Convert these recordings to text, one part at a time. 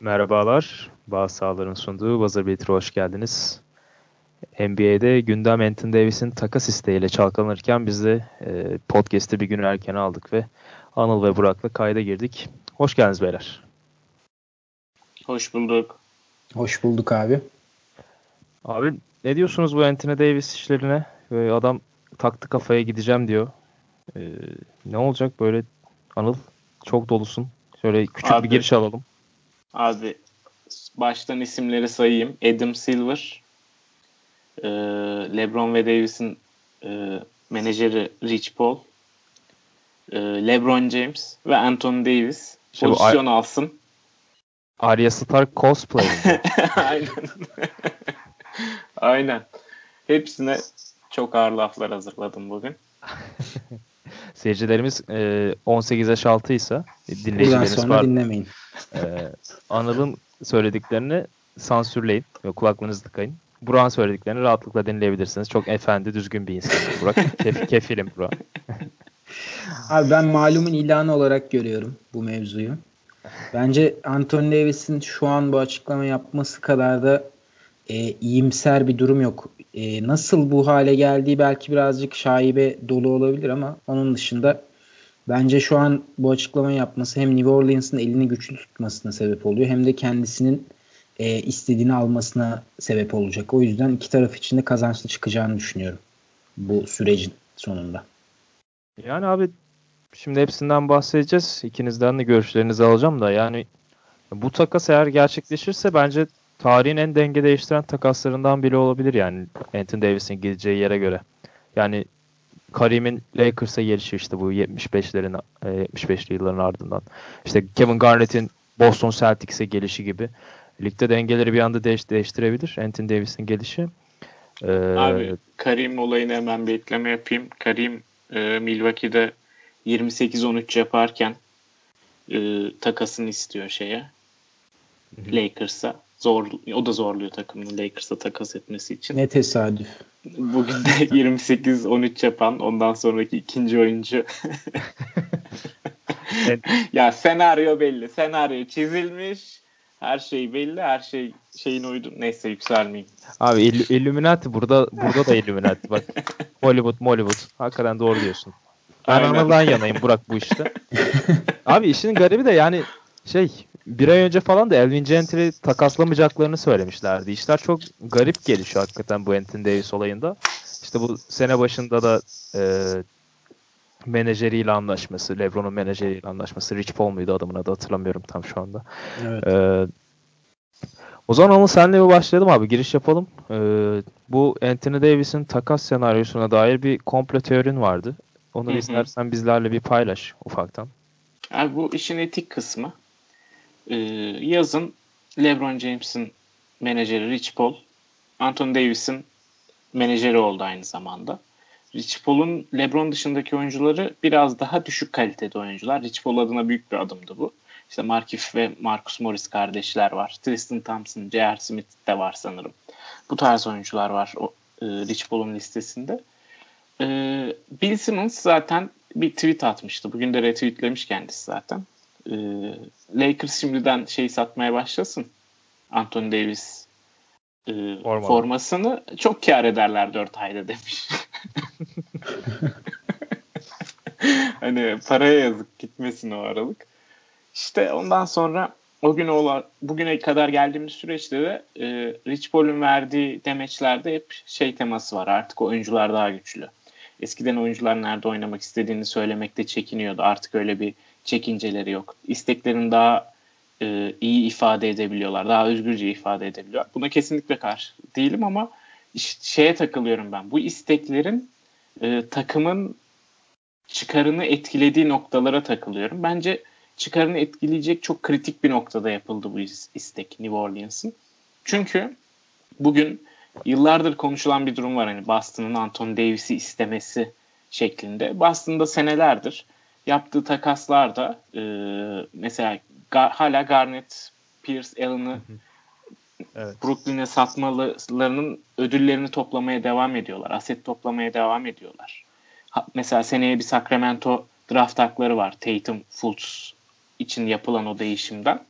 Merhabalar. Bağ Sağlar'ın sunduğu Buzzer Beater'a hoş geldiniz. NBA'de gündem Anthony Davis'in takas isteğiyle çalkalanırken biz de e, podcast'i bir gün erken aldık ve Anıl ve Burak'la kayda girdik. Hoş geldiniz beyler. Hoş bulduk. Hoş bulduk abi. Abi ne diyorsunuz bu Anthony Davis işlerine? Böyle adam taktı kafaya gideceğim diyor. Ee, ne olacak böyle Anıl? Çok dolusun. Şöyle küçük abi, bir giriş alalım. Abi baştan isimleri sayayım. Adam Silver, e, LeBron ve Davis'in e, menajeri Rich Paul, e, LeBron James ve Anthony Davis işte pozisyon alsın. Arya Stark cosplay. Aynen. Aynen. Hepsine çok ağır laflar hazırladım bugün. Seyircilerimiz e, 18 yaş altıysa dinleyicilerimiz sonra var. dinlemeyin. E, Anıl'ın söylediklerini sansürleyin. Kulaklarınızı tıkayın. Burak'ın söylediklerini rahatlıkla dinleyebilirsiniz. Çok efendi, düzgün bir insan Burak. Kef, kefilim Burak. Abi ben malumun ilanı olarak görüyorum bu mevzuyu. Bence Anthony Davis'in şu an bu açıklama yapması kadar da e, iyimser bir durum yok. E, nasıl bu hale geldiği belki birazcık şaibe dolu olabilir ama onun dışında bence şu an bu açıklama yapması hem New Orleans'ın elini güçlü tutmasına sebep oluyor hem de kendisinin e, istediğini almasına sebep olacak. O yüzden iki taraf için de kazançlı çıkacağını düşünüyorum bu sürecin sonunda. Yani abi şimdi hepsinden bahsedeceğiz. İkinizden de görüşlerinizi alacağım da yani bu takas eğer gerçekleşirse bence tarihin en denge değiştiren takaslarından biri olabilir yani Anthony Davis'in gideceği yere göre. Yani Karim'in Lakers'a gelişi işte bu 75'lerin 75'li yılların ardından. İşte Kevin Garnett'in Boston Celtics'e gelişi gibi. Ligde dengeleri bir anda değiş değiştirebilir Anthony Davis'in gelişi. Ee, Abi Karim olayını hemen bir ekleme yapayım. Karim e, Milwaukee'de 28-13 yaparken e, takasını istiyor şeye. Lakers'a. Zor, o da zorluyor takımını Lakers'a takas etmesi için. Ne tesadüf. Bugün de 28-13 yapan ondan sonraki ikinci oyuncu. ya senaryo belli. Senaryo çizilmiş. Her şey belli. Her şey şeyin uydu. Neyse yükselmeyeyim. Abi İll- Illuminati burada burada da Illuminati bak. Hollywood, Hollywood. Hakikaten doğru diyorsun. Ben Anıl'dan yanayım Burak bu işte. Abi işin garibi de yani şey bir ay önce falan da Elvin Gentry'i takaslamayacaklarını söylemişlerdi. İşler çok garip gelişiyor hakikaten bu Anthony Davis olayında. İşte bu sene başında da e, menajeriyle anlaşması, LeBron'un menajeriyle anlaşması, Rich Paul muydu adamın adı hatırlamıyorum tam şu anda. Evet. E, o zaman ama senle bir başlayalım abi. Giriş yapalım. E, bu Anthony Davis'in takas senaryosuna dair bir komplo teorin vardı. Onu istersen bizlerle bir paylaş ufaktan. Abi bu işin etik kısmı. Ee, yazın LeBron James'in menajeri Rich Paul, Anthony Davis'in menajeri oldu aynı zamanda. Rich Paul'un LeBron dışındaki oyuncuları biraz daha düşük kalitede oyuncular. Rich Paul adına büyük bir adımdı bu. İşte Markif ve Marcus Morris kardeşler var. Tristan Thompson, J.R. Smith de var sanırım. Bu tarz oyuncular var o, e, Rich Paul'un listesinde. E, Bill Simmons zaten bir tweet atmıştı. Bugün de retweetlemiş kendisi zaten. E, Lakers şimdiden şey satmaya başlasın. Anthony Davis e, formasını çok kar ederler 4 ayda demiş. hani paraya yazık gitmesin o aralık. İşte ondan sonra o gün olan bugüne kadar geldiğimiz süreçte de e, Rich Paul'un verdiği demeçlerde hep şey teması var. Artık oyuncular daha güçlü. Eskiden oyuncular nerede oynamak istediğini söylemekte çekiniyordu. Artık öyle bir çekinceleri yok. İsteklerini daha e, iyi ifade edebiliyorlar. Daha özgürce ifade edebiliyorlar. Buna kesinlikle karşı değilim ama şeye takılıyorum ben. Bu isteklerin e, takımın çıkarını etkilediği noktalara takılıyorum. Bence çıkarını etkileyecek çok kritik bir noktada yapıldı bu istek New Orleans'ın. Çünkü bugün yıllardır konuşulan bir durum var hani Boston'ın Anthony Davis'i istemesi şeklinde. Boston'da senelerdir yaptığı takaslarda e, mesela Gar- hala Garnett, Pierce, Allen'ı evet. Brooklyn'e satmalarının ödüllerini toplamaya devam ediyorlar. Aset toplamaya devam ediyorlar. Ha, mesela seneye bir Sacramento draft hakları var. Tatum, Fultz için yapılan o değişimden.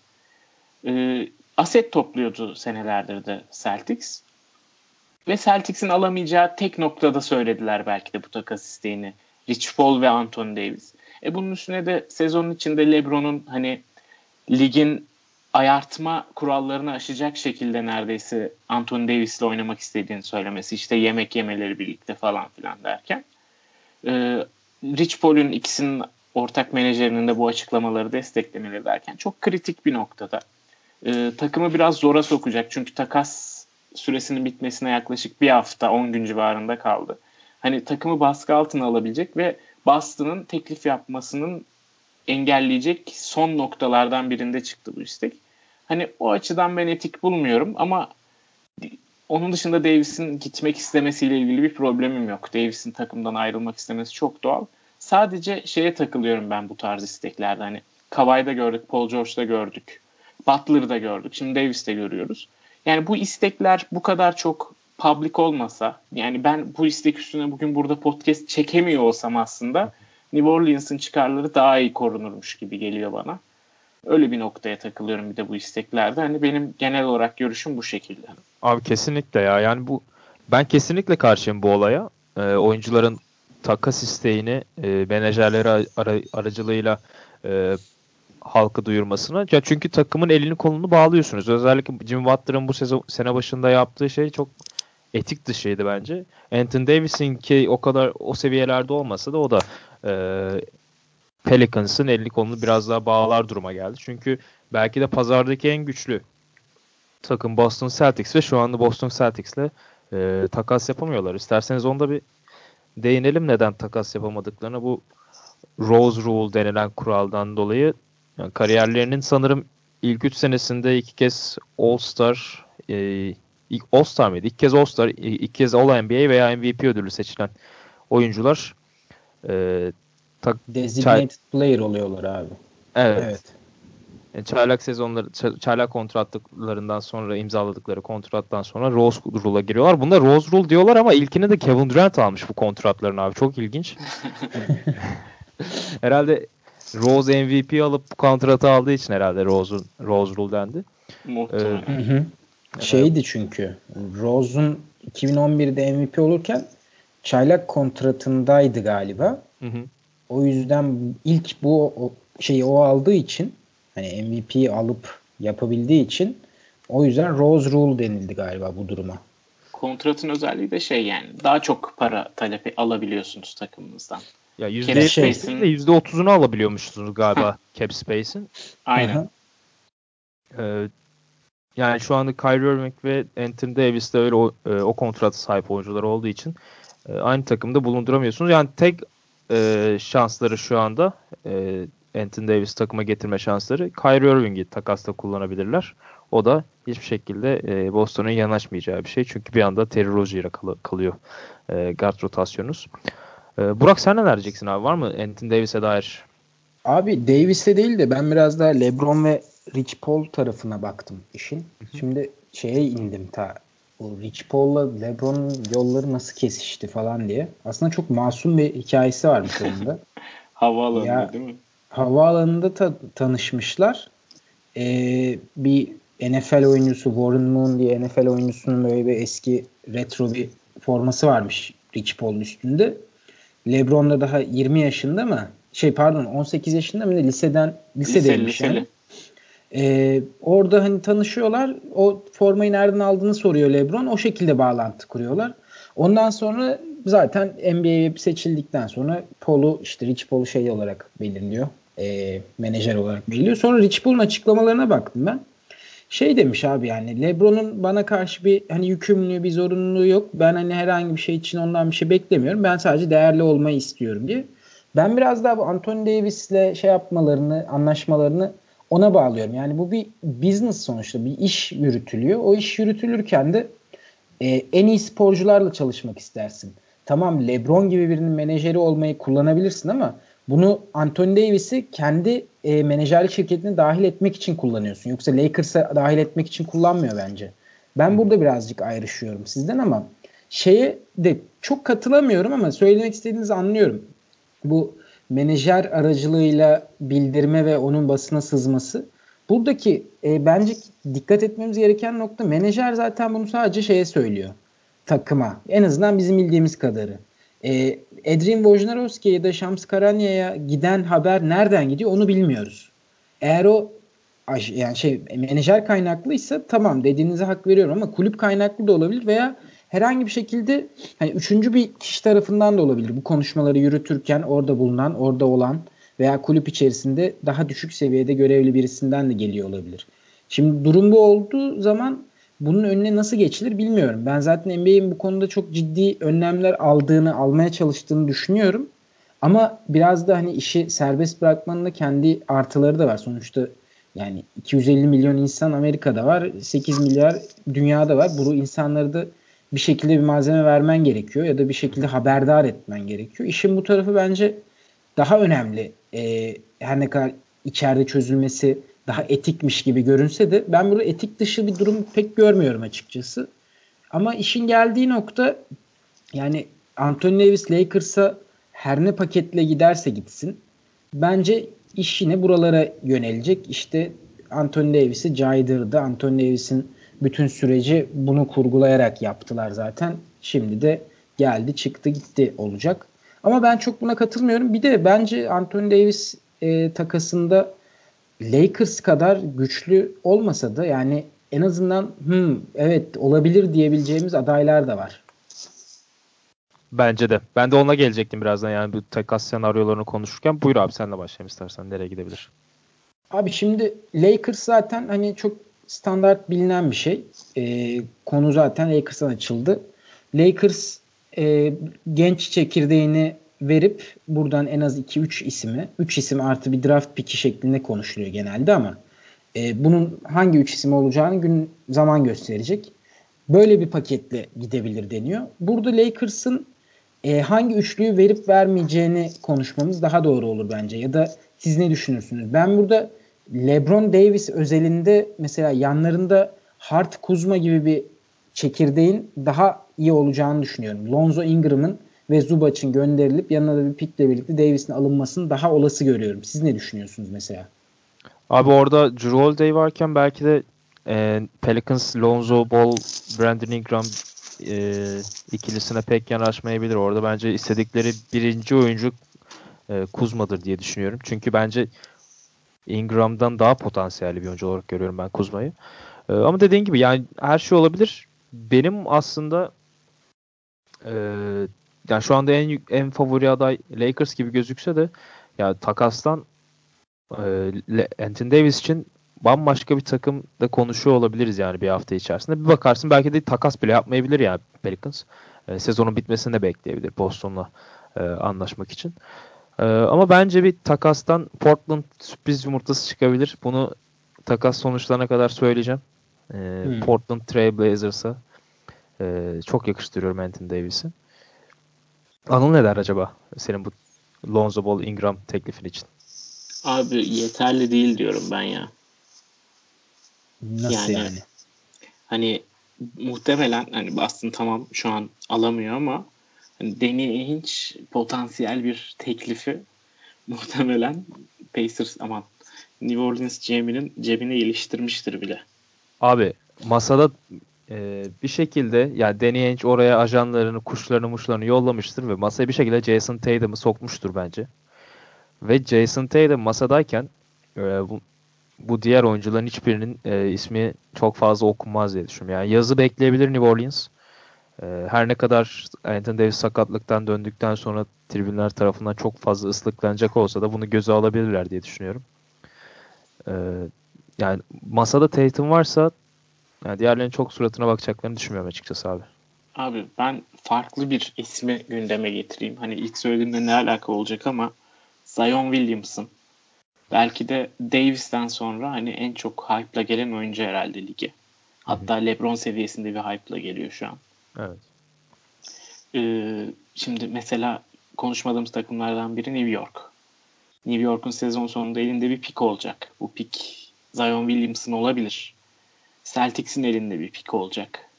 e, aset topluyordu senelerdir de Celtics. Ve Celtics'in alamayacağı tek noktada söylediler belki de bu takas isteğini. Rich Paul ve Anthony Davis. E bunun üstüne de sezonun içinde LeBron'un hani ligin ayartma kurallarını aşacak şekilde neredeyse Anthony Davis'le oynamak istediğini söylemesi. işte yemek yemeleri birlikte falan filan derken. E, Rich Paul'un ikisinin ortak menajerinin de bu açıklamaları desteklemeleri derken çok kritik bir noktada. E, takımı biraz zora sokacak. Çünkü takas süresinin bitmesine yaklaşık bir hafta 10 gün civarında kaldı. Hani takımı baskı altına alabilecek ve Boston'ın teklif yapmasının engelleyecek son noktalardan birinde çıktı bu istek. Hani o açıdan ben etik bulmuyorum ama onun dışında Davis'in gitmek istemesiyle ilgili bir problemim yok. Davis'in takımdan ayrılmak istemesi çok doğal. Sadece şeye takılıyorum ben bu tarz isteklerde. Hani Kawhi'da gördük, Paul George'da gördük. Butler'da gördük. Şimdi Davis'te görüyoruz. Yani bu istekler bu kadar çok public olmasa yani ben bu istek üstüne bugün burada podcast çekemiyor olsam aslında New Orleans'ın çıkarları daha iyi korunurmuş gibi geliyor bana. Öyle bir noktaya takılıyorum bir de bu isteklerde. Hani benim genel olarak görüşüm bu şekilde. Abi kesinlikle ya. Yani bu ben kesinlikle karşıyım bu olaya. E, oyuncuların takas isteğini e, menajerleri ara, aracılığıyla e, halka duyurmasına. Ya çünkü takımın elini kolunu bağlıyorsunuz. Özellikle Jim Butler'ın bu sezon sene başında yaptığı şey çok etik dışıydı bence. Anthony Davis'in ki o kadar o seviyelerde olmasa da o da e, Pelicans'ın elini kolunu biraz daha bağlar duruma geldi. Çünkü belki de pazardaki en güçlü takım Boston Celtics ve şu anda Boston Celtics'le e, takas yapamıyorlar. İsterseniz onda bir değinelim neden takas yapamadıklarına. Bu Rose Rule denilen kuraldan dolayı yani kariyerlerinin sanırım ilk 3 senesinde iki kez All-Star e, ilk All-Star mıydı? İlk kez All-Star, ilk kez All-NBA veya MVP ödülü seçilen oyuncular e, tak, Designated çay... player oluyorlar abi. Evet. evet. Yani çaylak sezonları, çaylak kontratlarından sonra imzaladıkları kontrattan sonra Rose Rule'a giriyorlar. Bunda Rose Rule diyorlar ama ilkini de Kevin Durant almış bu kontratların abi. Çok ilginç. Herhalde Rose MVP alıp bu kontratı aldığı için herhalde Rose'un Rose Rule dendi. Muhtemelen. Ee, Şeydi çünkü Rose'un 2011'de MVP olurken çaylak kontratındaydı galiba. Hı hı. O yüzden ilk bu şeyi o aldığı için hani MVP alıp yapabildiği için o yüzden Rose Rule denildi galiba bu duruma. Kontratın özelliği de şey yani daha çok para talepi alabiliyorsunuz takımınızdan. Ya %70'in de %30'unu alabiliyormuşsunuz galiba cap space'in. Aynen. Ee, yani şu anda Kyrie Irving ve Anthony Davis de öyle o, e, o kontrata sahip oyuncular olduğu için e, aynı takımda bulunduramıyorsunuz. Yani tek e, şansları şu anda e, Anthony Davis takıma getirme şansları Kyrie Irving'i takasta kullanabilirler. O da hiçbir şekilde e, Boston'un yanaşmayacağı bir şey. Çünkü bir anda Terry Rozier'e kal- kalıyor e, guard rotasyonunuz. E, Burak sen neler diyeceksin abi? Var mı Anthony Davis'e dair? Abi Davis'e değil de ben biraz daha LeBron ve Rich Paul tarafına baktım işin. Şimdi şeye indim ta bu Rich Paul'la LeBron yolları nasıl kesişti falan diye. Aslında çok masum bir hikayesi var bu konuda. Havaalanında ya, değil mi? Havaalanında ta- tanışmışlar. Ee, bir NFL oyuncusu Warren Moon diye NFL oyuncusunun böyle bir eski retro bir forması varmış Rich Paul'un üstünde. LeBron da daha 20 yaşında mı? Şey pardon 18 yaşında mı? Liseden lisedeymiş liseli, yani. Ee, orada hani tanışıyorlar. O formayı nereden aldığını soruyor LeBron. O şekilde bağlantı kuruyorlar. Ondan sonra zaten NBA'ye seçildikten sonra Paul'u işte Rich Paul'u şey olarak belirliyor. E, menajer olarak belirliyor. Sonra Rich Paul'un açıklamalarına baktım ben. Şey demiş abi yani LeBron'un bana karşı bir hani yükümlülüğü bir zorunluluğu yok. Ben hani herhangi bir şey için ondan bir şey beklemiyorum. Ben sadece değerli olmayı istiyorum diye. Ben biraz daha bu Anthony Davis'le şey yapmalarını, anlaşmalarını ona bağlıyorum. Yani bu bir business sonuçta bir iş yürütülüyor. O iş yürütülürken de e, en iyi sporcularla çalışmak istersin. Tamam LeBron gibi birinin menajeri olmayı kullanabilirsin ama bunu Anthony Davis'i kendi e, menajerlik şirketine dahil etmek için kullanıyorsun. Yoksa Lakers'a dahil etmek için kullanmıyor bence. Ben burada birazcık ayrışıyorum sizden ama şeye de çok katılamıyorum ama söylemek istediğinizi anlıyorum. Bu menajer aracılığıyla bildirme ve onun basına sızması buradaki e, bence dikkat etmemiz gereken nokta menajer zaten bunu sadece şeye söylüyor takıma. En azından bizim bildiğimiz kadarı. E, Adrian Wojnarowski ya da Shams Karanya'ya giden haber nereden gidiyor onu bilmiyoruz. Eğer o yani şey menajer kaynaklıysa tamam dediğinize hak veriyorum ama kulüp kaynaklı da olabilir veya herhangi bir şekilde hani üçüncü bir kişi tarafından da olabilir. Bu konuşmaları yürütürken orada bulunan, orada olan veya kulüp içerisinde daha düşük seviyede görevli birisinden de geliyor olabilir. Şimdi durum bu olduğu zaman bunun önüne nasıl geçilir bilmiyorum. Ben zaten NBA'in bu konuda çok ciddi önlemler aldığını, almaya çalıştığını düşünüyorum. Ama biraz da hani işi serbest bırakmanın da kendi artıları da var. Sonuçta yani 250 milyon insan Amerika'da var. 8 milyar dünyada var. Bu insanları da bir şekilde bir malzeme vermen gerekiyor ya da bir şekilde haberdar etmen gerekiyor. İşin bu tarafı bence daha önemli. Ee, her ne kadar içeride çözülmesi daha etikmiş gibi görünse de ben burada etik dışı bir durum pek görmüyorum açıkçası. Ama işin geldiği nokta yani Anthony Davis Lakers'a her ne paketle giderse gitsin bence iş yine buralara yönelecek. İşte Anthony Davis'i caydırdı. Anthony Davis'in bütün süreci bunu kurgulayarak yaptılar zaten. Şimdi de geldi çıktı gitti olacak. Ama ben çok buna katılmıyorum. Bir de bence Anthony Davis e, takasında Lakers kadar güçlü olmasa da yani en azından hmm, evet olabilir diyebileceğimiz adaylar da var. Bence de. Ben de ona gelecektim birazdan yani bu takas senaryolarını konuşurken. Buyur abi senle başlayalım istersen. Nereye gidebilir? Abi şimdi Lakers zaten hani çok standart bilinen bir şey. E, konu zaten Lakers'tan açıldı. Lakers e, genç çekirdeğini verip buradan en az 2-3 ismi, 3 isim artı bir draft piki şeklinde konuşuluyor genelde ama e, bunun hangi 3 isim olacağını gün zaman gösterecek. Böyle bir paketle gidebilir deniyor. Burada Lakers'ın e, hangi üçlüyü verip vermeyeceğini konuşmamız daha doğru olur bence. Ya da siz ne düşünürsünüz? Ben burada LeBron Davis özelinde mesela yanlarında Hart Kuzma gibi bir çekirdeğin daha iyi olacağını düşünüyorum. Lonzo Ingram'ın ve Zubac'ın gönderilip yanına da bir pikle birlikte Davis'in alınmasını daha olası görüyorum. Siz ne düşünüyorsunuz mesela? Abi orada Drew Holiday varken belki de e, Pelicans, Lonzo Ball, Brandon Ingram e, ikilisine pek yanaşmayabilir. Orada bence istedikleri birinci oyuncu e, Kuzma'dır diye düşünüyorum. Çünkü bence Ingram'dan daha potansiyelli bir oyuncu olarak görüyorum ben Kuzma'yı. E, ama dediğin gibi yani her şey olabilir. Benim aslında e, yani şu anda en en favori aday Lakers gibi gözükse de ya takastan e, Anthony Davis için bambaşka bir takım da konuşuyor olabiliriz yani bir hafta içerisinde. Bir bakarsın belki de takas bile yapmayabilir yani Pelicans. E, sezonun bitmesini de bekleyebilir Boston'la e, anlaşmak için. E, ama bence bir takastan Portland sürpriz yumurtası çıkabilir. Bunu takas sonuçlarına kadar söyleyeceğim. E, hmm. Portland Trail Blazers'a e, çok yakıştırıyorum Anthony Davis'i. Anıl ne der acaba senin bu Lonzo Ball Ingram teklifin için? Abi yeterli değil diyorum ben ya. Nasıl yani? yani? Hani muhtemelen hani Boston tamam şu an alamıyor ama Danny Ainge potansiyel bir teklifi muhtemelen Pacers aman New Orleans GM'inin cebine iliştirmiştir bile. Abi masada e, bir şekilde yani Danny Ainge oraya ajanlarını, kuşlarını, muşlarını yollamıştır ve masaya bir şekilde Jason Tatum'ı sokmuştur bence. Ve Jason Tatum masadayken e, bu, bu diğer oyuncuların hiçbirinin e, ismi çok fazla okunmaz diye düşünüyorum. Yani yazı bekleyebilir New Orleans. E, her ne kadar Anthony Davis sakatlıktan döndükten sonra tribünler tarafından çok fazla ıslıklanacak olsa da bunu göze alabilirler diye düşünüyorum. E, yani masada Tatum varsa yani diğerlerinin çok suratına bakacaklarını düşünmüyorum açıkçası abi. Abi ben farklı bir ismi gündeme getireyim. Hani ilk söylediğimde ne alaka olacak ama Zion Williamson. Belki de Davis'ten sonra hani en çok hype'la gelen oyuncu herhalde lige. Hatta. LeBron seviyesinde bir hype'la geliyor şu an. Evet. Ee, şimdi mesela konuşmadığımız takımlardan biri New York. New York'un sezon sonunda elinde bir pik olacak. Bu pik Zion Williamson olabilir. Celtics'in elinde bir pik olacak.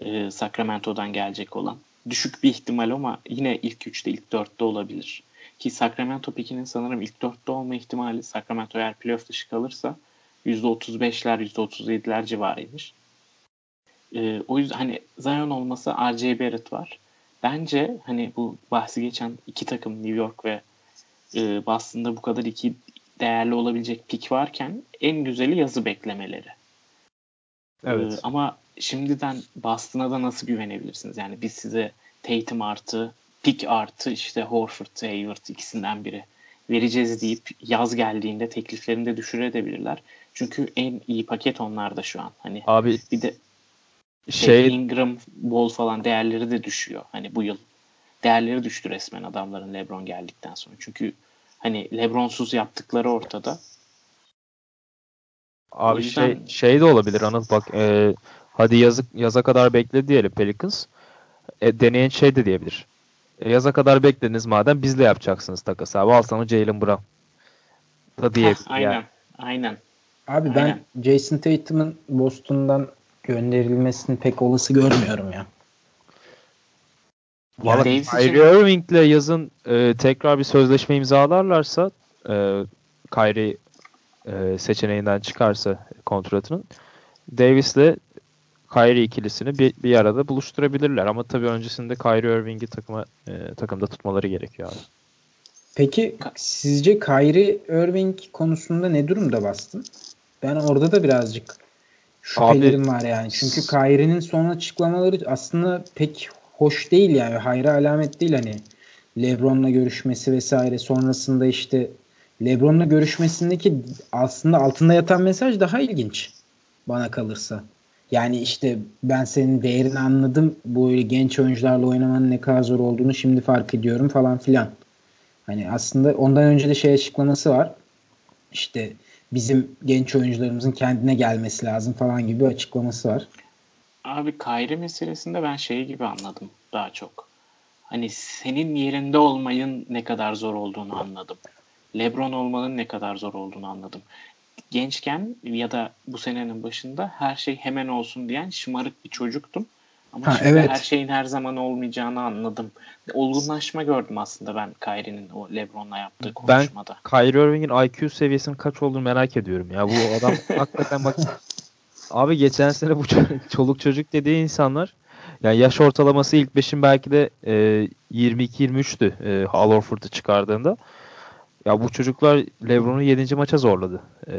Ee, Sacramento'dan gelecek olan. Düşük bir ihtimal ama yine ilk üçte, ilk dörtte olabilir. Ki Sacramento pikinin sanırım ilk dörtte olma ihtimali Sacramento eğer playoff dışı kalırsa %35'ler %37'ler civarıymış. E, o yüzden hani Zion olmasa R.J. Barrett var. Bence hani bu bahsi geçen iki takım New York ve e, Boston'da bu kadar iki değerli olabilecek pik varken en güzeli yazı beklemeleri. Evet. Ee, ama şimdiden Boston'a da nasıl güvenebilirsiniz? Yani biz size Tatum artı, pik artı işte Horford, Hayward ikisinden biri vereceğiz deyip yaz geldiğinde tekliflerini de düşürebilirler. Çünkü en iyi paket onlarda şu an. Hani Abi bir de şey, şey Ingram, Wall falan değerleri de düşüyor. Hani bu yıl değerleri düştü resmen adamların LeBron geldikten sonra. Çünkü hani LeBron'suz yaptıkları ortada. Abi yüzden- şey şey de olabilir Anıl bak e, hadi yazı, yaza kadar bekle diyelim Pelicans. E, deneyen şey de diyebilir. E, yaza kadar beklediniz madem bizle yapacaksınız takas abi. Al sana Jalen Brown. Da diyebilir Heh, aynen. yani. Aynen. Abi ben Aynen. Jason Tatum'un Boston'dan gönderilmesini pek olası görmüyorum ya. Valla Kyrie Irving'le yazın e, tekrar bir sözleşme imzalarlarsa e, Kyrie e, seçeneğinden çıkarsa kontratının Davis'le Kyrie ikilisini bir, bir arada buluşturabilirler. Ama tabii öncesinde Kyrie Irving'i takıma e, takımda tutmaları gerekiyor abi. Peki sizce Kyrie Irving konusunda ne durumda bastın? Ben orada da birazcık şüphelerim var yani. Çünkü Kyrie'nin son açıklamaları aslında pek hoş değil yani. Hayra alamet değil hani. LeBron'la görüşmesi vesaire sonrasında işte LeBron'la görüşmesindeki aslında altında yatan mesaj daha ilginç bana kalırsa. Yani işte ben senin değerini anladım. Bu öyle genç oyuncularla oynamanın ne kadar zor olduğunu şimdi fark ediyorum falan filan. Hani aslında ondan önce de şey açıklaması var. İşte bizim genç oyuncularımızın kendine gelmesi lazım falan gibi bir açıklaması var. Abi Kyrie meselesinde ben şey gibi anladım daha çok. Hani senin yerinde olmayın ne kadar zor olduğunu anladım. LeBron olmanın ne kadar zor olduğunu anladım. Gençken ya da bu senenin başında her şey hemen olsun diyen şımarık bir çocuktum. Ama Ha, şimdi evet. her şeyin her zaman olmayacağını anladım. Olgunlaşma gördüm aslında ben Kyrie'nin o LeBron'la yaptığı Ben konuşmada. Kyrie Irving'in IQ seviyesinin kaç olduğunu merak ediyorum ya. Bu adam hakikaten bak abi geçen sene bu ço- çoluk çocuk dediği insanlar yani yaş ortalaması ilk beşin belki de e, 22-23'tü e, Al Horford'u çıkardığında. Ya bu çocuklar LeBron'u 7. maça zorladı. E,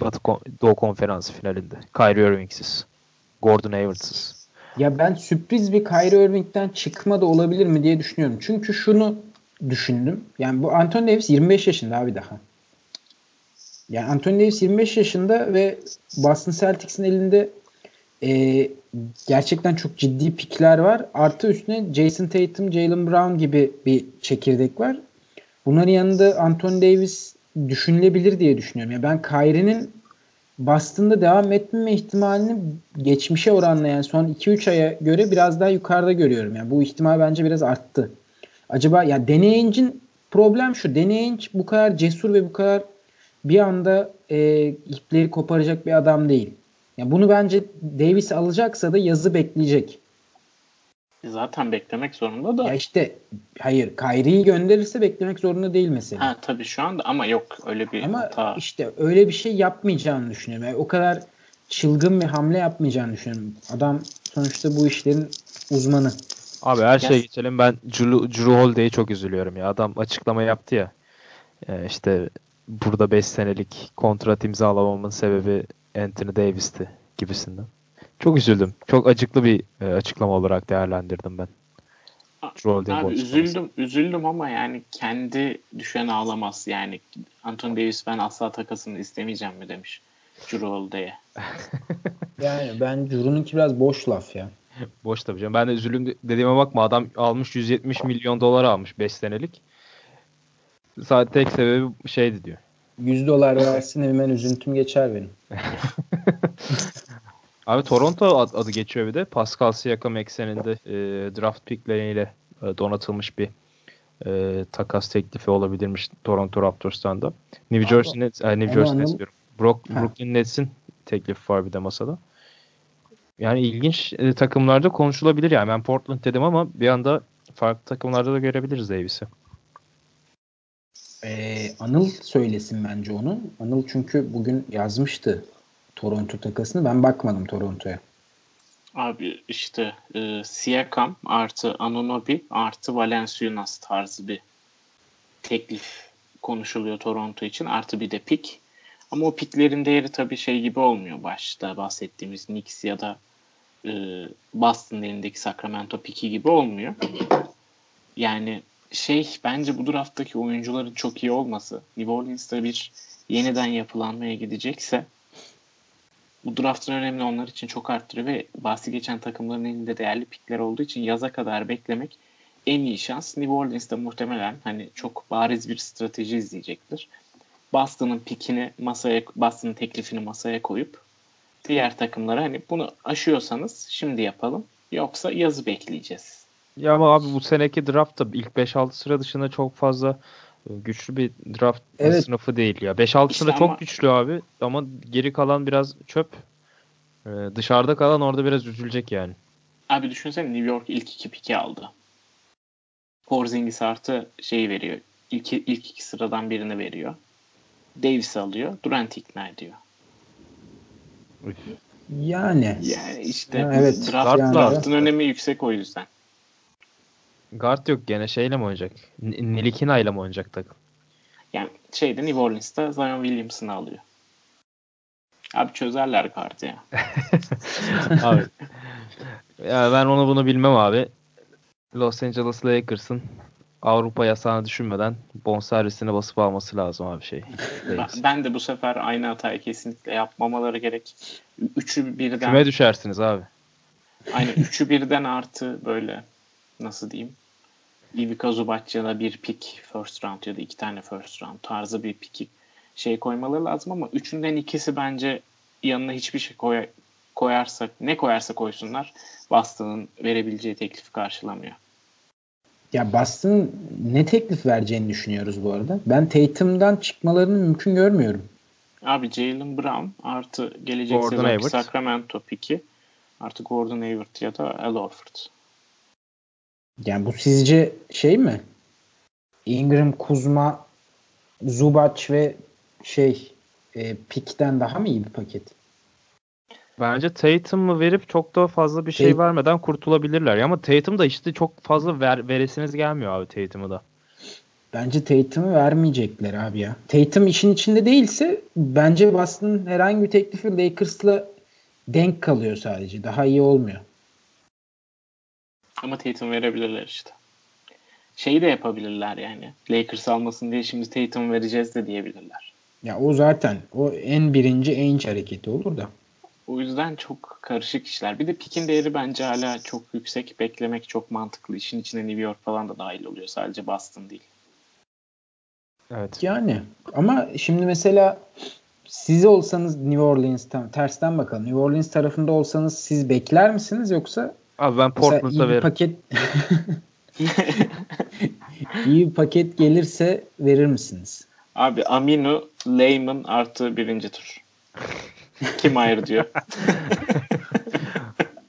Batı Doğu Konferansı finalinde. Kyrie Irving'siz. Gordon Hayward'sız. Ya ben sürpriz bir Kyrie Irving'den çıkma da olabilir mi diye düşünüyorum. Çünkü şunu düşündüm. Yani bu Anthony Davis 25 yaşında abi daha. Yani Anthony Davis 25 yaşında ve Boston Celtics'in elinde e, gerçekten çok ciddi pikler var. Artı üstüne Jason Tatum, Jalen Brown gibi bir çekirdek var. Bunların yanında Anthony Davis düşünülebilir diye düşünüyorum. Yani ben Kyrie'nin Boston'da devam etmeme ihtimalini geçmişe oranla yani son 2-3 aya göre biraz daha yukarıda görüyorum. Yani bu ihtimal bence biraz arttı. Acaba ya Danny problem şu. Danny bu kadar cesur ve bu kadar bir anda e, ipleri koparacak bir adam değil. Yani bunu bence Davis alacaksa da yazı bekleyecek. Zaten beklemek zorunda da. Ya işte hayır Kyrie'yi gönderirse beklemek zorunda değil mesela. Ha tabii şu anda ama yok öyle bir Ama hata. işte öyle bir şey yapmayacağını düşünüyorum. Yani o kadar çılgın bir hamle yapmayacağını düşünüyorum. Adam sonuçta bu işlerin uzmanı. Abi her şeye geçelim. Ben Drew, Drew Holiday'e çok üzülüyorum ya. Adam açıklama yaptı ya. E, işte burada 5 senelik kontrat imzalamamın sebebi Anthony Davis'ti gibisinden. Çok üzüldüm. Çok acıklı bir e, açıklama olarak değerlendirdim ben. Bu Abi üzüldüm üzüldüm ama yani kendi düşen ağlamaz. Yani Anthony Davis ben asla takasını istemeyeceğim mi demiş Holiday'e. Yani ben Curu'nunki biraz boş laf ya. Boş tabii canım. Ben de üzüldüm de- dediğime bakma. Adam almış 170 milyon dolar almış 5 senelik. Sadece tek sebebi şeydi diyor. 100 dolar versin hemen üzüntüm geçer benim. Abi Toronto ad- adı geçiyor bir de. Pascal Siakam ekseninde e, draft pickleriyle e, donatılmış bir e, takas teklifi olabilirmiş Toronto Raptors'tan da. New Jersey Nets, e, New Jersey Nets diyorum. Brook, Ha. Brooklyn Nets'in teklifi var bir de masada. Yani ilginç e, takımlarda konuşulabilir yani. Ben Portland dedim ama bir anda farklı takımlarda da görebiliriz Davis'i. Ee, Anıl söylesin bence onu. Anıl çünkü bugün yazmıştı Toronto takasını. Ben bakmadım Toronto'ya. Abi işte e, Siakam artı Anunobi artı Valenciunas tarzı bir teklif konuşuluyor Toronto için. Artı bir de pik. Ama o piklerin değeri tabii şey gibi olmuyor başta bahsettiğimiz Knicks ya da e, Boston elindeki Sacramento piki gibi olmuyor. Yani şey bence bu drafttaki oyuncuların çok iyi olması New Orleans'ta bir yeniden yapılanmaya gidecekse bu draftın önemli onlar için çok arttırıyor ve bahsi geçen takımların elinde değerli pikler olduğu için yaza kadar beklemek en iyi şans. New Orleans'ta muhtemelen hani çok bariz bir strateji izleyecektir. Boston'ın pikini masaya, Boston'ın teklifini masaya koyup diğer takımlara hani bunu aşıyorsanız şimdi yapalım yoksa yazı bekleyeceğiz. Ya ama abi bu seneki draft da ilk 5-6 sıra dışında çok fazla güçlü bir draft evet. sınıfı değil ya. 5-6 işte sıra ama... çok güçlü abi ama geri kalan biraz çöp. Ee, dışarıda kalan orada biraz üzülecek yani. Abi düşünsene New York ilk iki piki aldı. Porzingis artı şeyi veriyor. İlk, ilk iki sıradan birini veriyor. Davis alıyor. Durant ikna ediyor. Yani. Yani işte evet, draft, yani. draftın önemi yüksek o yüzden. Guard yok gene şeyle mi oynayacak? Nilikina ile mi oynayacak takım? Yani şeyde New Orleans'ta Zion Williamson'ı alıyor. Abi çözerler guard'ı ya. abi. Ya ben onu bunu bilmem abi. Los Angeles Lakers'ın Avrupa yasağını düşünmeden bonservisine basıp alması lazım abi şey. Ben, de bu sefer aynı hatayı kesinlikle yapmamaları gerek. Üçü birden. Küme düşersiniz abi. Aynen üçü birden artı böyle nasıl diyeyim Ivica Zubac ya da bir pick first round ya da iki tane first round tarzı bir pick şey koymaları lazım ama üçünden ikisi bence yanına hiçbir şey koy, koyarsak ne koyarsa koysunlar Boston'ın verebileceği teklifi karşılamıyor. Ya Boston ne teklif vereceğini düşünüyoruz bu arada. Ben Tatum'dan çıkmalarını mümkün görmüyorum. Abi Jalen Brown artı gelecek Gordon sezon Sacramento piki artı Gordon Hayward ya da Al Horford. Yani bu sizce şey mi? Ingram, Kuzma, Zubac ve şey e, Pik'ten daha mı iyi bir paket? Bence Tatum'u verip çok daha fazla bir şey Tate... vermeden kurtulabilirler. Ama Tatum da işte çok fazla ver, veresiniz gelmiyor abi Tatum'u da. Bence Tatum'u vermeyecekler abi ya. Tatum işin içinde değilse bence Boston herhangi bir teklifi Lakers'la denk kalıyor sadece. Daha iyi olmuyor. Ama Tatum verebilirler işte. Şeyi de yapabilirler yani. Lakers almasın diye şimdi Tatum vereceğiz de diyebilirler. Ya o zaten o en birinci en hareketi olur da. O yüzden çok karışık işler. Bir de pikin değeri bence hala çok yüksek. Beklemek çok mantıklı. İşin içine New York falan da dahil oluyor. Sadece Boston değil. Evet. Yani ama şimdi mesela siz olsanız New Orleans'tan tersten bakalım. New Orleans tarafında olsanız siz bekler misiniz yoksa Abi ben Portland'da veririm. Paket iyi bir paket gelirse verir misiniz? Abi Aminu Lehman artı birinci tur. Kim hayır diyor.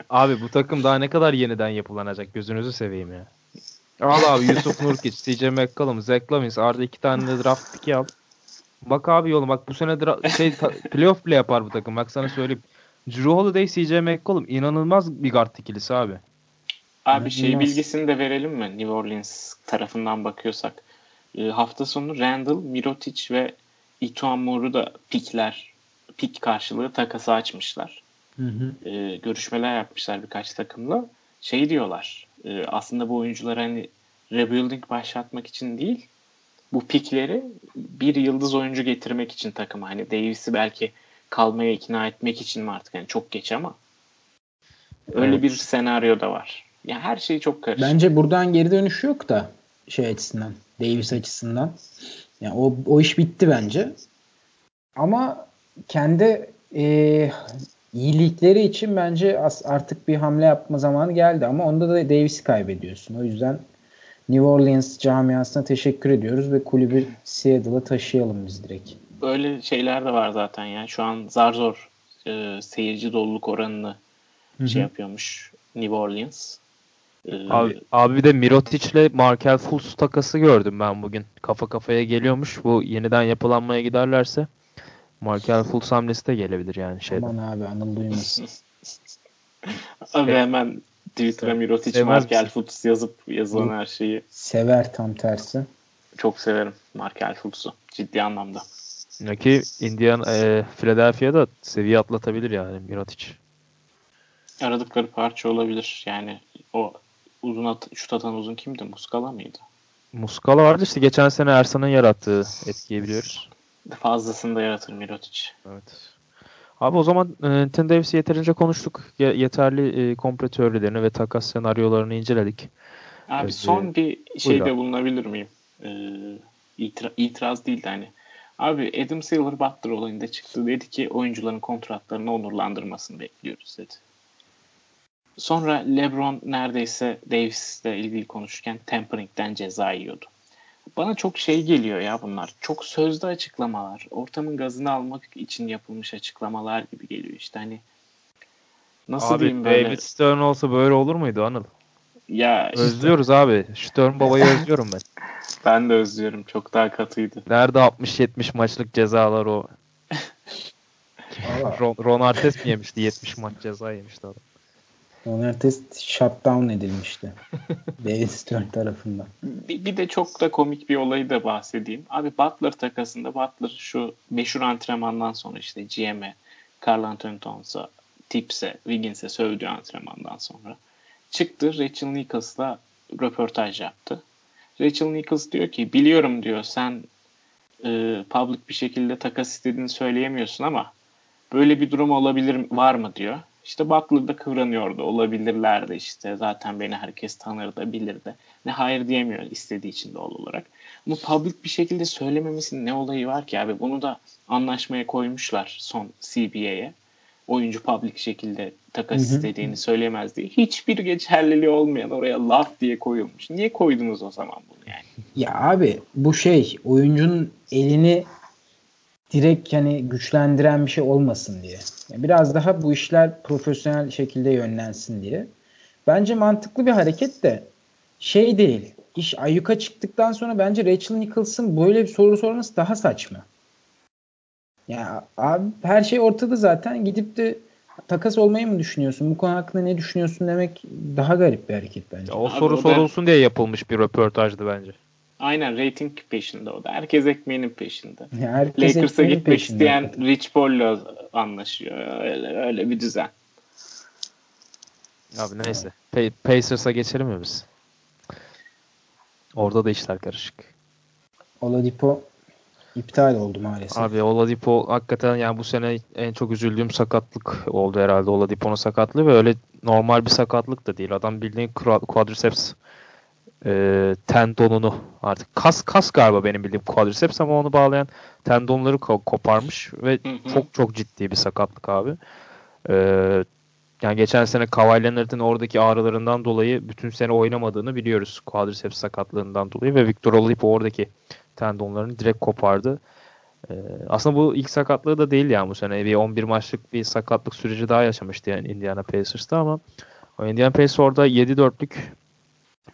abi bu takım daha ne kadar yeniden yapılanacak gözünüzü seveyim ya. Al abi Yusuf Nurkic, CJ McCollum, Zach Lavins, Arda iki tane de draft pick al. Bak abi yolun bak bu sene dra- şey playoff bile yapar bu takım. Bak sana söyleyeyim. Drew Holiday, CJ McCollum inanılmaz bir guard ikilisi abi. Abi şey bilgisini de verelim mi New Orleans tarafından bakıyorsak. E, hafta sonu Randall, Mirotic ve Ituan Moore'u da pikler, pik karşılığı takası açmışlar. Hı hı. E, görüşmeler yapmışlar birkaç takımla. Şey diyorlar e, aslında bu oyuncular hani rebuilding başlatmak için değil bu pikleri bir yıldız oyuncu getirmek için takıma. Hani Davis'i belki kalmaya ikna etmek için mi artık? Yani çok geç ama öyle evet. bir senaryo da var. Yani her şey çok karışık. Bence buradan geri dönüş yok da şey açısından, Davis açısından. Yani o, o iş bitti bence. Ama kendi e, iyilikleri için bence artık bir hamle yapma zamanı geldi ama onda da Davis'i kaybediyorsun. O yüzden New Orleans camiasına teşekkür ediyoruz ve kulübü Seattle'a taşıyalım biz direkt. Böyle şeyler de var zaten ya. Şu an zar zor e, seyirci doluluk oranını Hı-hı. şey yapıyormuş New Orleans. Ee, Abi, abi bir de Mirotic'le Markel Fultz takası gördüm ben bugün. Kafa kafaya geliyormuş. Bu yeniden yapılanmaya giderlerse Markel Fultz hamlesi de gelebilir yani şeyden. Aman abi Anıl duymasın. Abi hemen Twitter'a Mirotic, Markel? Fultz yazıp yazılan her şeyi Sever tam tersi. çok severim. Markel Fultz'u. Ciddi anlamda. Ya Ki Indiana, e, Philadelphia'da seviye atlatabilir yani Mirotic. Aradıkları parça olabilir. Yani o uzun at, şut atan uzun kimdi? Muskala mıydı? Muscala vardı işte geçen sene Ersan'ın yarattığı etkiyi biliyoruz. Fazlasını da yaratır Mirotic. Evet. Abi o zaman e, Tim Davis'i yeterince konuştuk. Ye- yeterli e, komplo teorilerini ve takas senaryolarını inceledik. Abi Evet, son bir şeyde abi. bulunabilir miyim? Ee, itira- itiraz değil de hani. Abi Adam Silver Butler olayında çıktı. Dedi ki oyuncuların kontratlarını onurlandırmasını bekliyoruz dedi. Sonra LeBron neredeyse Davis'le ilgili konuşurken tempering'den ceza yiyordu. Bana çok şey geliyor ya bunlar. Çok sözlü açıklamalar. Ortamın gazını almak için yapılmış açıklamalar gibi geliyor işte hani. Nasıl abi diyeyim böyle? David Stern olsa böyle olur muydu Anıl? Ya işte Özlüyoruz abi. Stern babayı özlüyorum ben. ben de özlüyorum. Çok daha katıydı. Nerede 60-70 maçlık cezalar o? Ron, Ron Artest mi yemişti? 70 maç ceza yemişti adam. Donates shutdown edilmişti. David Stern tarafından. Bir, bir de çok da komik bir olayı da bahsedeyim. Abi Butler takasında Butler şu meşhur antrenmandan sonra işte GM'e, Carl Anthony Towns'a, Tips'e, Wiggins'e sövdüğü antrenmandan sonra çıktı Rachel Nichols'la röportaj yaptı. Rachel Nichols diyor ki biliyorum diyor sen e, public bir şekilde takas istediğini söyleyemiyorsun ama böyle bir durum olabilir var mı diyor. İşte Butler da kıvranıyordu. Olabilirlerdi işte. Zaten beni herkes tanır da bilir de. Ne hayır diyemiyor istediği için doğal olarak. Ama public bir şekilde söylememesinin ne olayı var ki abi? Bunu da anlaşmaya koymuşlar son CBA'ye. Oyuncu public şekilde takas Hı hı. istediğini söyleyemez diye. Hiçbir geçerliliği olmayan oraya laf diye koyulmuş. Niye koydunuz o zaman bunu yani? Ya abi bu şey oyuncunun elini direkt hani güçlendiren bir şey olmasın diye. Biraz daha bu işler profesyonel şekilde yönlensin diye. Bence mantıklı bir hareket de şey değil. İş ayyuka çıktıktan sonra bence Rachel Nichols'ın böyle bir soru sorması daha saçma. Ya abi her şey ortada zaten. Gidip de takas olmayı mı düşünüyorsun? Bu konu hakkında ne düşünüyorsun demek daha garip bir hareket bence. Ya o Abi soru o da- sorulsun diye yapılmış bir röportajdı bence. Aynen rating peşinde o da. Herkes ekmeğinin peşinde. Ya herkes Lakers'a gitmek peşinde isteyen hakikaten. Rich Paul'la anlaşıyor. Öyle, öyle bir düzen. Abi neyse. Pa- Pacers'a geçelim mi biz? Orada da işler karışık. Oladipo iptal oldu maalesef. Abi Oladipo hakikaten yani bu sene en çok üzüldüğüm sakatlık oldu herhalde Oladipo'nun sakatlığı ve öyle normal bir sakatlık da değil. Adam bildiğin quadriceps e, tendonunu artık kas kas galiba benim bildiğim quadriceps ama onu bağlayan tendonları ko- koparmış ve Hı hı. çok çok ciddi bir sakatlık abi. E, yani geçen sene Kawhi Leonard'ın oradaki ağrılarından dolayı bütün sene oynamadığını biliyoruz quadriceps sakatlığından dolayı ve Victor Oladipo oradaki tendonlarını direkt kopardı. Ee, aslında bu ilk sakatlığı da değil yani bu sene. Bir 11 maçlık bir sakatlık süreci daha yaşamıştı yani Indiana Pacers'ta ama o Indiana Pacers orada 7-4'lük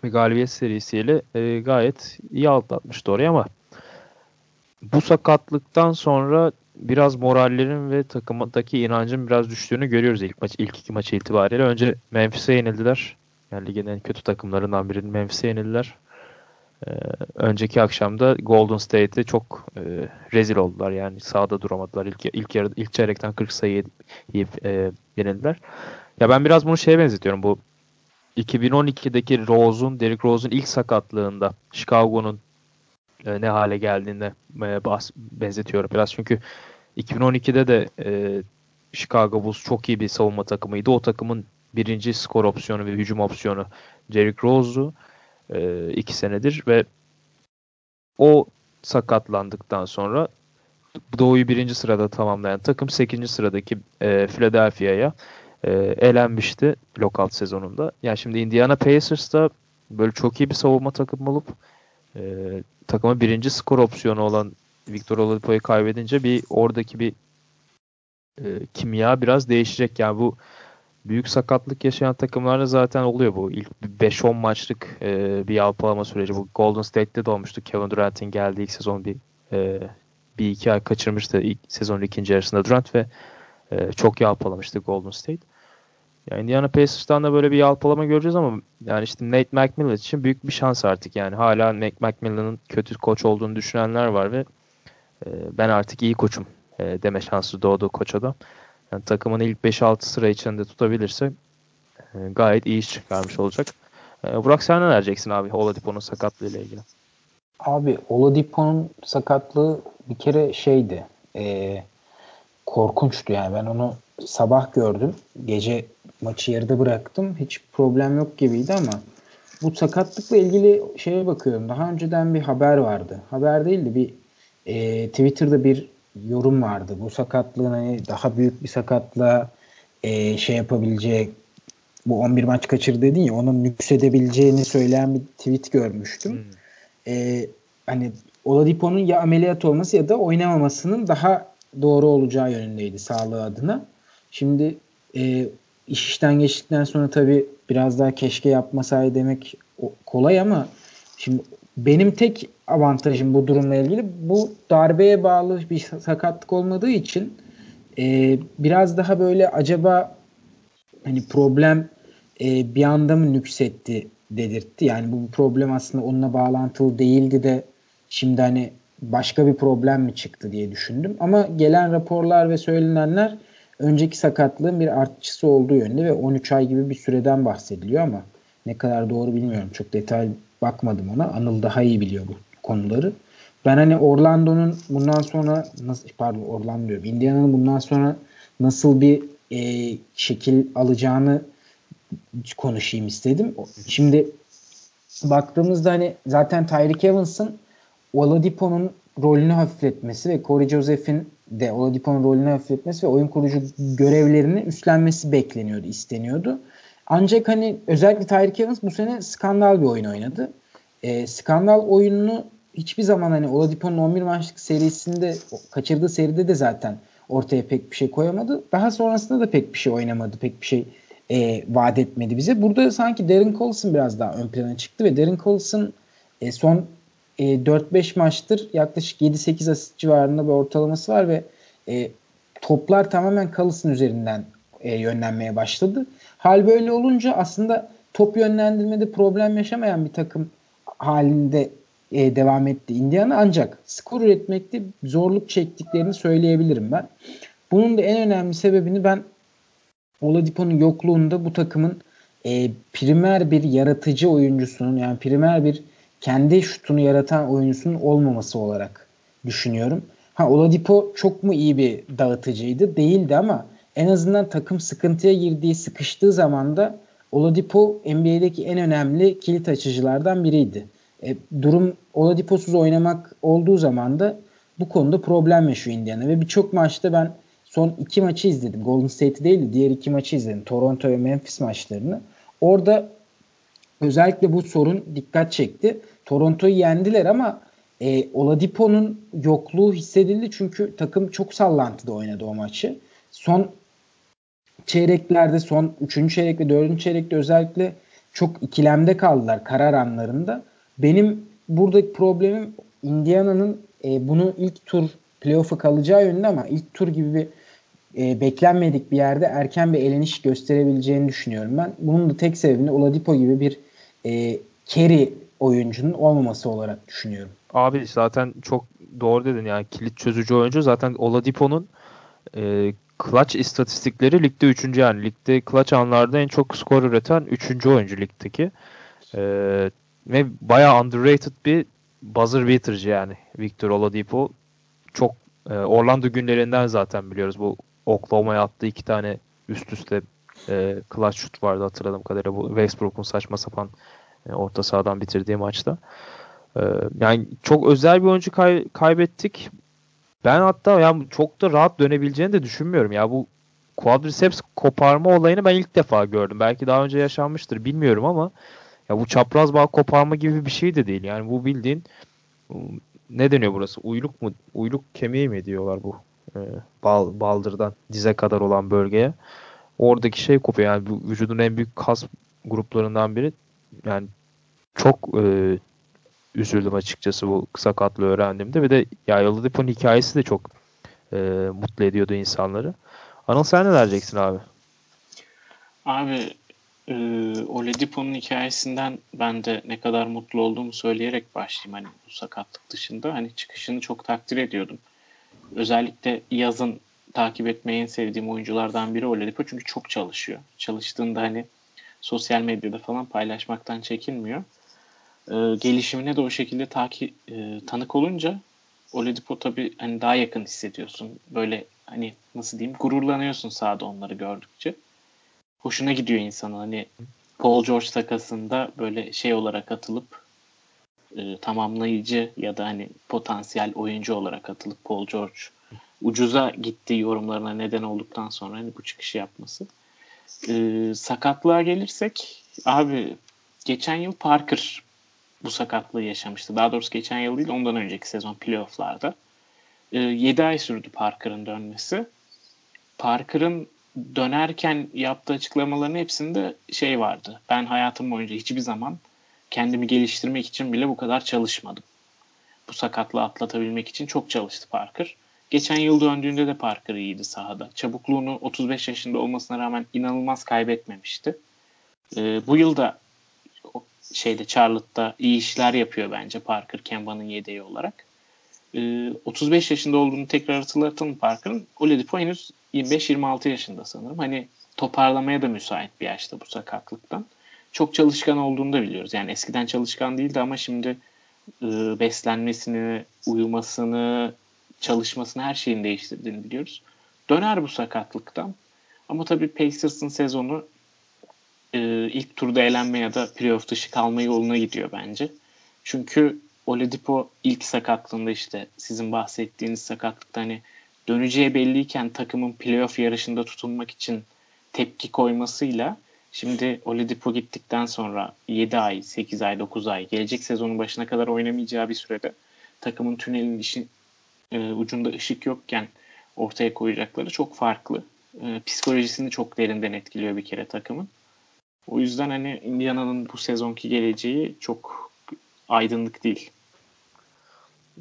bir galibiyet serisiyle e, gayet iyi atlatmıştı oraya ama bu sakatlıktan sonra biraz morallerin ve takımdaki inancın biraz düştüğünü görüyoruz ilk maç ilk iki maçı itibariyle. Önce Memphis'e yenildiler. Yani ligin en kötü takımlarından birinin Memphis'e yenildiler. Ee, önceki akşamda Golden State'de çok e, rezil oldular. Yani sahada duramadılar. İlk ilk yarı ilk çeyrekten 40 sayı yiyip e, yenildiler. Ya ben biraz bunu şeye benzetiyorum. Bu 2012'deki Rose'un, Derrick Rose'un ilk sakatlığında Chicago'nun e, ne hale geldiğinde e, bahs- benzetiyorum biraz. Çünkü 2012'de de e, Chicago Bulls çok iyi bir savunma takımıydı. O takımın birinci skor opsiyonu ve hücum opsiyonu Derrick Rose'du. E, iki senedir ve o sakatlandıktan sonra Doğu'yu birinci sırada tamamlayan takım 8. sıradaki e, Philadelphia'ya e, elenmişti lockout sezonunda. Yani şimdi Indiana Pacers'ta böyle çok iyi bir savunma takımı olup e, takıma birinci skor opsiyonu olan Victor Oladipo'yu kaybedince bir oradaki bir e, kimya biraz değişecek. Yani bu büyük sakatlık yaşayan takımlarda zaten oluyor bu. İlk 5-10 maçlık e, bir yalpalama süreci. Bu Golden State'te de olmuştu. Kevin Durant'in geldiği ilk sezon bir e, bir iki ay kaçırmıştı ilk sezonun ikinci yarısında Durant ve e, çok yalpalamıştı Golden State. Yani Indiana Pacers'tan da böyle bir yalpalama göreceğiz ama yani işte Nate McMillan için büyük bir şans artık yani. Hala Nate McMillan'ın kötü koç olduğunu düşünenler var ve e, ben artık iyi koçum e, deme şansı doğdu koç adam. Yani takımın ilk 5-6 sıra içinde tutabilirse e, gayet iyi iş çıkarmış olacak. E, Burak sen ne vereceksin abi Oladipo'nun sakatlığı ile ilgili? Abi Oladipo'nun sakatlığı bir kere şeydi. E, korkunçtu yani ben onu sabah gördüm. Gece maçı yarıda bıraktım. Hiç problem yok gibiydi ama bu sakatlıkla ilgili şeye bakıyorum. Daha önceden bir haber vardı. Haber değildi bir e, Twitter'da bir yorum vardı. Bu sakatlığın hani daha büyük bir sakatlığa e, şey yapabileceği bu 11 maç kaçır dedin ya onun nüksedebileceğini söyleyen bir tweet görmüştüm. Hmm. E, hani Oladipo'nun ya ameliyat olması ya da oynamamasının daha doğru olacağı yönündeydi sağlığı adına. Şimdi e, iş işten geçtikten sonra tabii biraz daha keşke yapmasaydı demek kolay ama şimdi benim tek avantajım bu durumla ilgili bu darbeye bağlı bir sakatlık olmadığı için e, biraz daha böyle acaba hani problem e, bir anda mı nüksetti dedirtti. Yani bu problem aslında onunla bağlantılı değildi de şimdi hani başka bir problem mi çıktı diye düşündüm. Ama gelen raporlar ve söylenenler önceki sakatlığın bir artçısı olduğu yönde ve 13 ay gibi bir süreden bahsediliyor ama ne kadar doğru bilmiyorum. Çok detay bakmadım ona. Anıl daha iyi biliyor bu konuları. Ben hani Orlando'nun bundan sonra nasıl pardon Orlando diyorum. Indiana'nın bundan sonra nasıl bir e, şekil alacağını konuşayım istedim. Şimdi baktığımızda hani zaten Tyreek Evans'ın Oladipo'nun rolünü hafifletmesi ve Corey Joseph'in de Oladipo'nun rolünü hafifletmesi ve oyun kurucu görevlerini üstlenmesi bekleniyordu, isteniyordu. Ancak hani özellikle Tyreek Evans bu sene skandal bir oyun oynadı. E, skandal oyununu hiçbir zaman hani Oladipo'nun 11 maçlık serisinde kaçırdığı seride de zaten ortaya pek bir şey koyamadı. Daha sonrasında da pek bir şey oynamadı. Pek bir şey e, vaat etmedi bize. Burada sanki Darren Collison biraz daha ön plana çıktı ve Darren Collison e, son e, 4-5 maçtır yaklaşık 7-8 asist civarında bir ortalaması var ve e, toplar tamamen Collison üzerinden e, yönlenmeye başladı. Hal böyle olunca aslında top yönlendirmede problem yaşamayan bir takım halinde e, devam etti Indiana ancak skor üretmekte zorluk çektiklerini söyleyebilirim ben. Bunun da en önemli sebebini ben Oladipo'nun yokluğunda bu takımın e, primer bir yaratıcı oyuncusunun yani primer bir kendi şutunu yaratan oyuncusunun olmaması olarak düşünüyorum. Ha Oladipo çok mu iyi bir dağıtıcıydı? Değildi ama en azından takım sıkıntıya girdiği, sıkıştığı zaman da Oladipo NBA'deki en önemli kilit açıcılardan biriydi. E, durum Oladipo'suz oynamak olduğu zaman da bu konuda problem yaşıyor Indiana ve birçok maçta ben son iki maçı izledim. Golden State değil de diğer iki maçı izledim. Toronto ve Memphis maçlarını. Orada özellikle bu sorun dikkat çekti. Toronto'yu yendiler ama e, Oladipo'nun yokluğu hissedildi çünkü takım çok sallantıda oynadı o maçı. Son çeyreklerde son 3. çeyrek ve 4. çeyrekte özellikle çok ikilemde kaldılar karar anlarında. Benim buradaki problemim Indiana'nın e, bunu ilk tur playoff'a kalacağı yönünde ama ilk tur gibi bir e, beklenmedik bir yerde erken bir eleniş gösterebileceğini düşünüyorum ben. Bunun da tek sebebini Oladipo gibi bir e, carry oyuncunun olmaması olarak düşünüyorum. Abi zaten çok doğru dedin yani kilit çözücü oyuncu zaten Oladipo'nun e, clutch istatistikleri ligde 3. yani ligde clutch anlarda en çok skor üreten 3. oyuncu ligdeki. E, ve bayağı underrated bir buzzer beater'cı yani Victor Oladipo. Çok e, Orlando günlerinden zaten biliyoruz bu Oklahoma'ya attığı iki tane üst üste e, clutch şut vardı hatırladığım kadarıyla bu Westbrook'un saçma sapan e, orta sahadan bitirdiği maçta. E, yani çok özel bir oyuncu kay- kaybettik. Ben hatta yani çok da rahat dönebileceğini de düşünmüyorum. Ya bu quadriceps koparma olayını ben ilk defa gördüm. Belki daha önce yaşanmıştır bilmiyorum ama ya bu çapraz bağ koparma gibi bir şey de değil. Yani bu bildiğin ne deniyor burası? Uyluk mu? Uyluk kemiği mi diyorlar bu? E, bal, baldırdan dize kadar olan bölgeye. oradaki şey kopuyor. Yani bu vücudun en büyük kas gruplarından biri. Yani çok e, üzüldüm açıkçası bu sakatlığı öğrendiğimde. Bir de ya Oladipo'nun hikayesi de çok e, mutlu ediyordu insanları. Anıl sen ne diyeceksin abi? Abi e, Oladipo'nun hikayesinden ben de ne kadar mutlu olduğumu söyleyerek başlayayım. Hani bu sakatlık dışında hani çıkışını çok takdir ediyordum. Özellikle yazın takip etmeyi en sevdiğim oyunculardan biri Oladipo çünkü çok çalışıyor. Çalıştığında hani sosyal medyada falan paylaşmaktan çekinmiyor. E, gelişimine de o şekilde takip e, tanık olunca Oladipo tabii hani daha yakın hissediyorsun. Böyle hani nasıl diyeyim gururlanıyorsun sahada onları gördükçe. Hoşuna gidiyor insanın hani Paul George takasında böyle şey olarak atılıp e, tamamlayıcı ya da hani potansiyel oyuncu olarak atılıp Paul George ucuza gitti yorumlarına neden olduktan sonra hani bu çıkışı yapması. E, sakatlığa gelirsek abi geçen yıl Parker bu sakatlığı yaşamıştı. Daha doğrusu geçen yıl değil ondan önceki sezon playofflarda. E, 7 ay sürdü Parker'ın dönmesi. Parker'ın dönerken yaptığı açıklamaların hepsinde şey vardı. Ben hayatım boyunca hiçbir zaman kendimi geliştirmek için bile bu kadar çalışmadım. Bu sakatlığı atlatabilmek için çok çalıştı Parker. Geçen yıl döndüğünde de Parker iyiydi sahada. Çabukluğunu 35 yaşında olmasına rağmen inanılmaz kaybetmemişti. Ee, bu yıl da şeyde Charlotte'da iyi işler yapıyor bence Parker Kemba'nın yedeği olarak. Ee, 35 yaşında olduğunu tekrar hatırlatalım Parker'ın. Oladipo henüz 25-26 yaşında sanırım. Hani toparlamaya da müsait bir yaşta bu sakatlıktan. Çok çalışkan olduğunu da biliyoruz. Yani eskiden çalışkan değildi ama şimdi e, beslenmesini, uyumasını, çalışmasını her şeyin değiştirdiğini biliyoruz. Döner bu sakatlıktan. Ama tabii Pacers'ın sezonu e, ilk turda elenme ya da playoff dışı kalma yoluna gidiyor bence. Çünkü Oladipo ilk sakatlığında işte sizin bahsettiğiniz sakatlıkta hani döneceği belliyken takımın playoff yarışında tutunmak için tepki koymasıyla şimdi Oladipo gittikten sonra 7 ay, 8 ay, 9 ay gelecek sezonun başına kadar oynamayacağı bir sürede takımın tünelin işin e, ucunda ışık yokken ortaya koyacakları çok farklı. E, psikolojisini çok derinden etkiliyor bir kere takımın. O yüzden hani Indiana'nın bu sezonki geleceği çok aydınlık değil.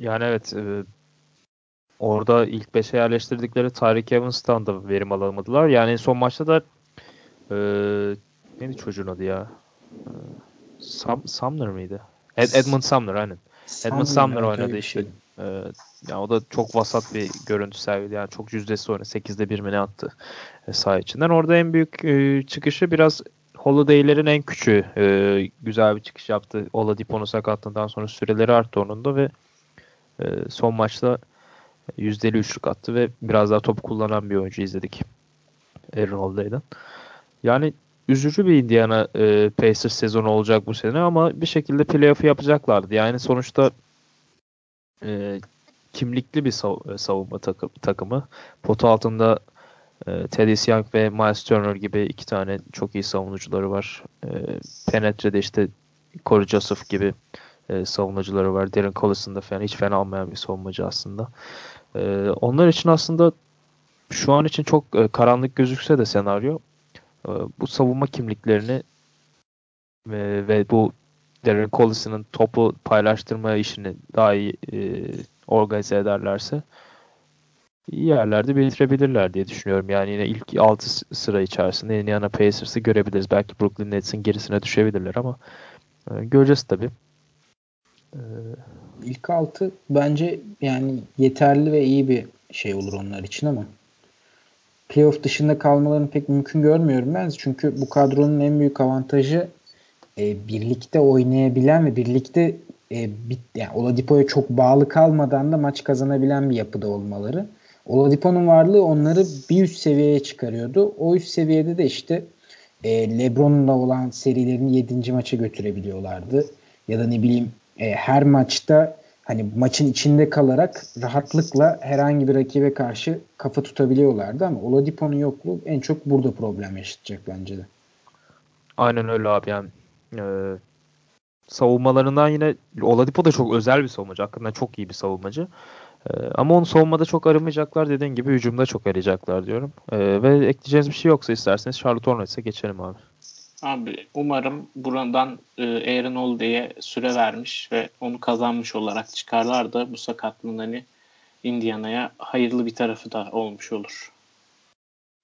Yani evet e, orada ilk 5'e yerleştirdikleri Tyreek Evans'tan da verim alamadılar. Yani son maçta da e, neydi çocuğun adı ya? E, Sam, Sumner mıydı? Ed, Edmund Sumner aynen. Sumner, Edmund Sumner oynadı işte. Şey. E, yani o da çok vasat bir görüntü sergiledi. Yani çok yüzdesi oynadı. 8'de 1 mi ne attı e, saha içinden. Orada en büyük e, çıkışı biraz Holiday'lerin en küçüğü e, güzel bir çıkış yaptı. Oladipo'nun sakatlığından sonra süreleri arttı onun da ve e, son maçta yüzdeli üçlük attı ve biraz daha top kullanan bir oyuncu izledik. Aaron Holiday'den. Yani üzücü bir Indiana e, Pacers sezonu olacak bu sene ama bir şekilde playoff yapacaklardı. Yani sonuçta e, kimlikli bir sav- savunma takım, takımı. Potu altında e, Teddy Young ve Miles Turner gibi iki tane çok iyi savunucuları var. E, Penetre'de işte Corey Joseph gibi e, savunucuları var. Darren Collison'da falan hiç fena olmayan bir savunmacı aslında. E, onlar için aslında şu an için çok e, karanlık gözükse de senaryo e, bu savunma kimliklerini e, ve bu Darren Collison'ın topu paylaştırma işini daha iyi e, organize ederlerse iyi yerlerde bitirebilirler diye düşünüyorum. Yani yine ilk 6 sıra içerisinde Indiana Pacers'ı görebiliriz. Belki Brooklyn Nets'in gerisine düşebilirler ama e, göreceğiz tabii. Ee, ilk 6 bence yani yeterli ve iyi bir şey olur onlar için ama playoff dışında kalmalarını pek mümkün görmüyorum ben. Çünkü bu kadronun en büyük avantajı e, birlikte oynayabilen ve birlikte e, bit, yani Oladipo'ya çok bağlı kalmadan da maç kazanabilen bir yapıda olmaları. Oladipo'nun varlığı onları bir üst seviyeye çıkarıyordu. O üst seviyede de işte e, LeBron'la olan serilerini 7. maça götürebiliyorlardı. Ya da ne bileyim e, her maçta hani maçın içinde kalarak rahatlıkla herhangi bir rakibe karşı kafa tutabiliyorlardı ama Oladipo'nun yokluğu en çok burada problem yaşatacak bence de. Aynen öyle abi yani. Ee, savunmalarından yine Oladipo da çok özel bir savunmacı. Hakikaten çok iyi bir savunmacı. E, ama onu savunmada çok aramayacaklar dediğin gibi hücumda çok arayacaklar diyorum. E, ve ekleyeceğiniz bir şey yoksa isterseniz Charlotte Hornets'e geçelim abi. Abi umarım buradan e, Aaron Holiday'e süre vermiş ve onu kazanmış olarak çıkarlar da bu sakatlığın hani Indiana'ya hayırlı bir tarafı da olmuş olur.